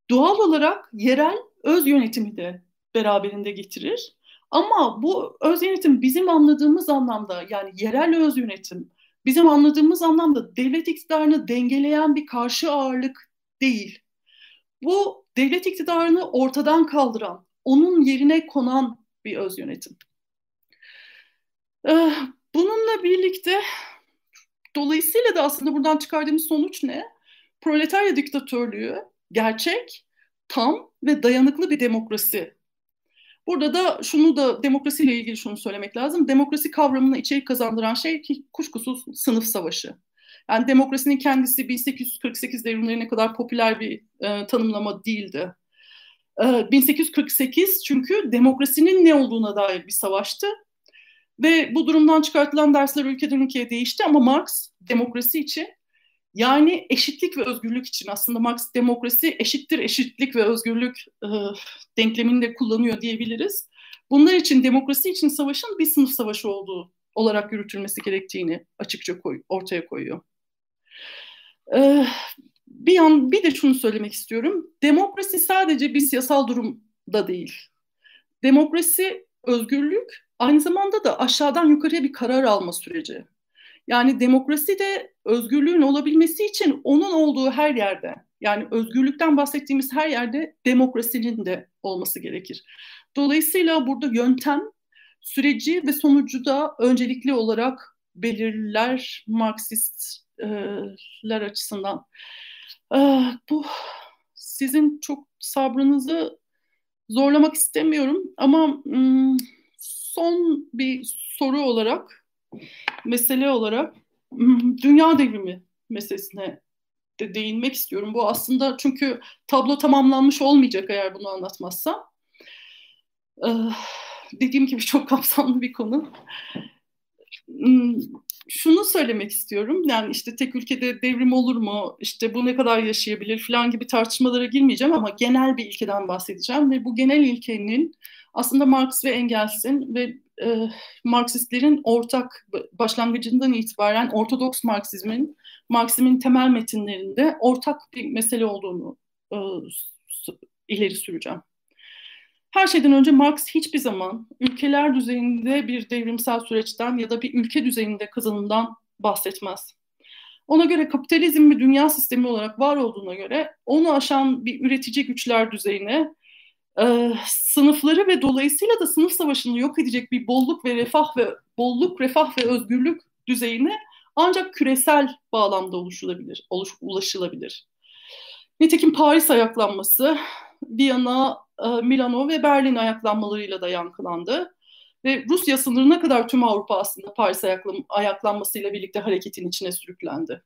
Doğal olarak yerel öz yönetimi de beraberinde getirir. Ama bu öz yönetim bizim anladığımız anlamda yani yerel öz yönetim bizim anladığımız anlamda devlet iktidarını dengeleyen bir karşı ağırlık değil. Bu devlet iktidarını ortadan kaldıran, onun yerine konan bir öz yönetim. Ee, bununla birlikte dolayısıyla da aslında buradan çıkardığımız sonuç ne? Proletarya diktatörlüğü gerçek, tam ve dayanıklı bir demokrasi Burada da şunu da demokrasiyle ilgili şunu söylemek lazım. Demokrasi kavramına içerik kazandıran şey kuşkusuz sınıf savaşı. Yani demokrasinin kendisi 1848 devrimlerine kadar popüler bir e, tanımlama değildi. E, 1848 çünkü demokrasinin ne olduğuna dair bir savaştı. Ve bu durumdan çıkartılan dersler ülkeden ülkeye değişti ama Marx demokrasi için Yani eşitlik ve özgürlük için aslında Marx demokrasi eşittir eşitlik ve özgürlük e, denklemini de kullanıyor diyebiliriz. Bunlar için demokrasi için savaşın bir sınıf savaşı olduğu olarak yürütülmesi gerektiğini açıkça koy, ortaya koyuyor. Ee, bir yan bir de şunu söylemek istiyorum. Demokrasi sadece bir siyasal durum da değil. Demokrasi özgürlük aynı zamanda da aşağıdan yukarıya bir karar alma süreci. Yani demokrasi de özgürlüğün olabilmesi için onun olduğu her yerde yani özgürlükten bahsettiğimiz her yerde demokrasinin de olması gerekir. Dolayısıyla burada yöntem süreci ve sonucu da öncelikli olarak belirler Marksistler açısından. Bu sizin çok sabrınızı zorlamak istemiyorum ama son bir soru olarak, mesele olarak dünya devrimi meselesine de değinmek istiyorum. Bu aslında çünkü tablo tamamlanmış olmayacak eğer bunu anlatmazsam. Dediğim gibi çok kapsamlı bir konu. Şunu söylemek istiyorum. Yani işte tek ülkede devrim olur mu? İşte bu ne kadar yaşayabilir falan gibi tartışmalara girmeyeceğim ama genel bir ilkeden bahsedeceğim ve bu genel ilkenin aslında Marx ve Engels'in ve e, Marksistlerin ortak başlangıcından itibaren Ortodoks Marksizmin, Marksizmin temel metinlerinde ortak bir mesele olduğunu e, ileri süreceğim. Her şeyden önce Marx hiçbir zaman ülkeler düzeyinde bir devrimsel süreçten ya da bir ülke düzeyinde kazanımdan bahsetmez. Ona göre kapitalizm bir dünya sistemi olarak var olduğuna göre onu aşan bir üretici güçler düzeyine e, sınıfları ve dolayısıyla da sınıf savaşını yok edecek bir bolluk ve refah ve bolluk, refah ve özgürlük düzeyine ancak küresel bağlamda oluşulabilir, oluş, ulaşılabilir. Nitekim Paris ayaklanması, Viyana, Milano ve Berlin ayaklanmalarıyla da yankılandı. Ve Rusya sınırına kadar tüm Avrupa aslında Paris ayaklan ayaklanmasıyla birlikte hareketin içine sürüklendi.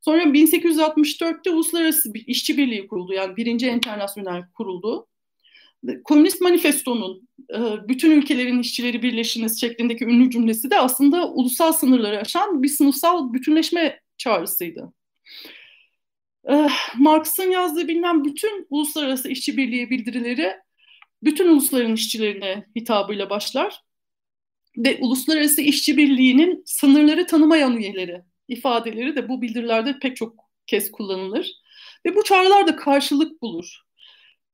Sonra 1864'te Uluslararası bir işçi birliği kuruldu. Yani birinci internasyonel kuruldu. Komünist Manifesto'nun e, bütün ülkelerin işçileri birleşiniz şeklindeki ünlü cümlesi de aslında ulusal sınırları aşan bir sınıfsal bütünleşme çağrısıydı. E, Marx'ın yazdığı bilinen bütün uluslararası işçi birliği bildirileri bütün ulusların işçilerine hitabıyla başlar ve uluslararası işçi birliğinin sınırları tanımayan üyeleri ifadeleri de bu bildirilerde pek çok kez kullanılır ve bu çağrılar da karşılık bulur.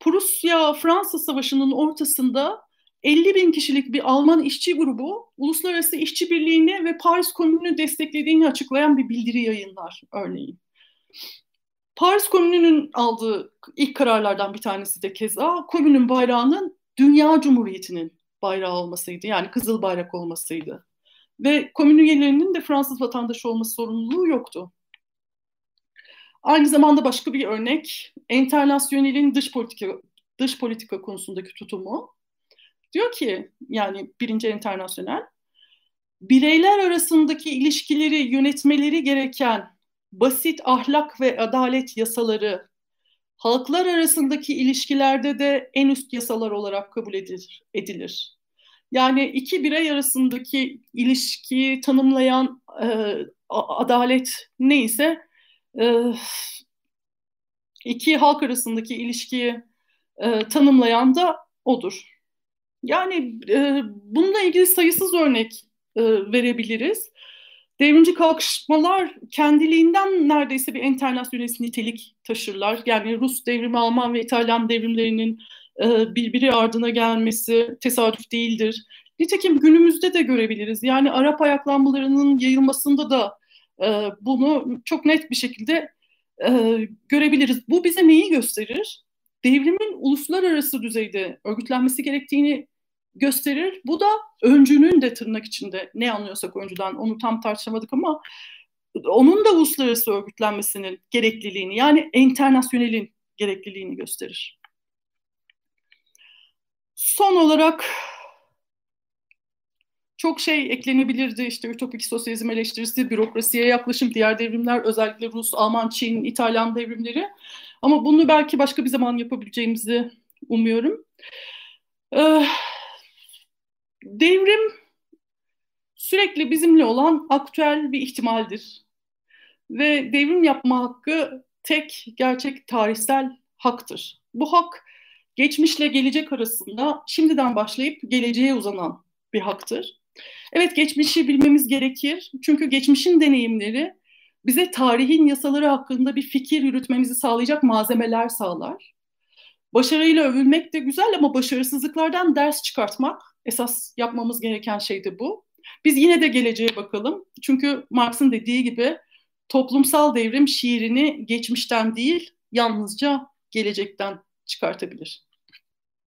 Prusya-Fransa Savaşı'nın ortasında 50 bin kişilik bir Alman işçi grubu Uluslararası İşçi Birliği'ni ve Paris Komünü'nü desteklediğini açıklayan bir bildiri yayınlar örneğin. Paris Komünü'nün aldığı ilk kararlardan bir tanesi de keza komünün bayrağının Dünya Cumhuriyeti'nin bayrağı olmasıydı. Yani kızıl bayrak olmasıydı. Ve komün üyelerinin de Fransız vatandaşı olması sorumluluğu yoktu. Aynı zamanda başka bir örnek, internasyonelin dış politika dış politika konusundaki tutumu. Diyor ki yani birinci internasyonel bireyler arasındaki ilişkileri yönetmeleri gereken basit ahlak ve adalet yasaları halklar arasındaki ilişkilerde de en üst yasalar olarak kabul edilir. edilir. Yani iki birey arasındaki ilişkiyi tanımlayan e, adalet neyse e, iki halk arasındaki ilişkiyi e, tanımlayan da odur. Yani e, bununla ilgili sayısız örnek e, verebiliriz. Devrimci kalkışmalar kendiliğinden neredeyse bir enternasyonist nitelik taşırlar. Yani Rus devrimi, Alman ve İtalyan devrimlerinin e, birbiri ardına gelmesi tesadüf değildir. Nitekim günümüzde de görebiliriz. Yani Arap ayaklanmalarının yayılmasında da e, bunu çok net bir şekilde e, görebiliriz. Bu bize neyi gösterir? Devrimin uluslararası düzeyde örgütlenmesi gerektiğini gösterir. Bu da öncünün de tırnak içinde ne anlıyorsak öncüden onu tam tartışamadık ama onun da uluslararası örgütlenmesinin gerekliliğini yani internasyonelin gerekliliğini gösterir. Son olarak çok şey eklenebilirdi. İşte ütopik sosyalizm eleştirisi, bürokrasiye yaklaşım, diğer devrimler, özellikle Rus, Alman, Çin, İtalyan devrimleri. Ama bunu belki başka bir zaman yapabileceğimizi umuyorum. Ee, devrim sürekli bizimle olan aktüel bir ihtimaldir. ve devrim yapma hakkı tek gerçek tarihsel haktır. Bu hak geçmişle gelecek arasında şimdiden başlayıp geleceğe uzanan bir haktır. Evet geçmişi bilmemiz gerekir. Çünkü geçmişin deneyimleri bize tarihin yasaları hakkında bir fikir yürütmemizi sağlayacak malzemeler sağlar. Başarıyla övülmek de güzel ama başarısızlıklardan ders çıkartmak esas yapmamız gereken şey de bu. Biz yine de geleceğe bakalım. Çünkü Marx'ın dediği gibi toplumsal devrim şiirini geçmişten değil yalnızca gelecekten çıkartabilir.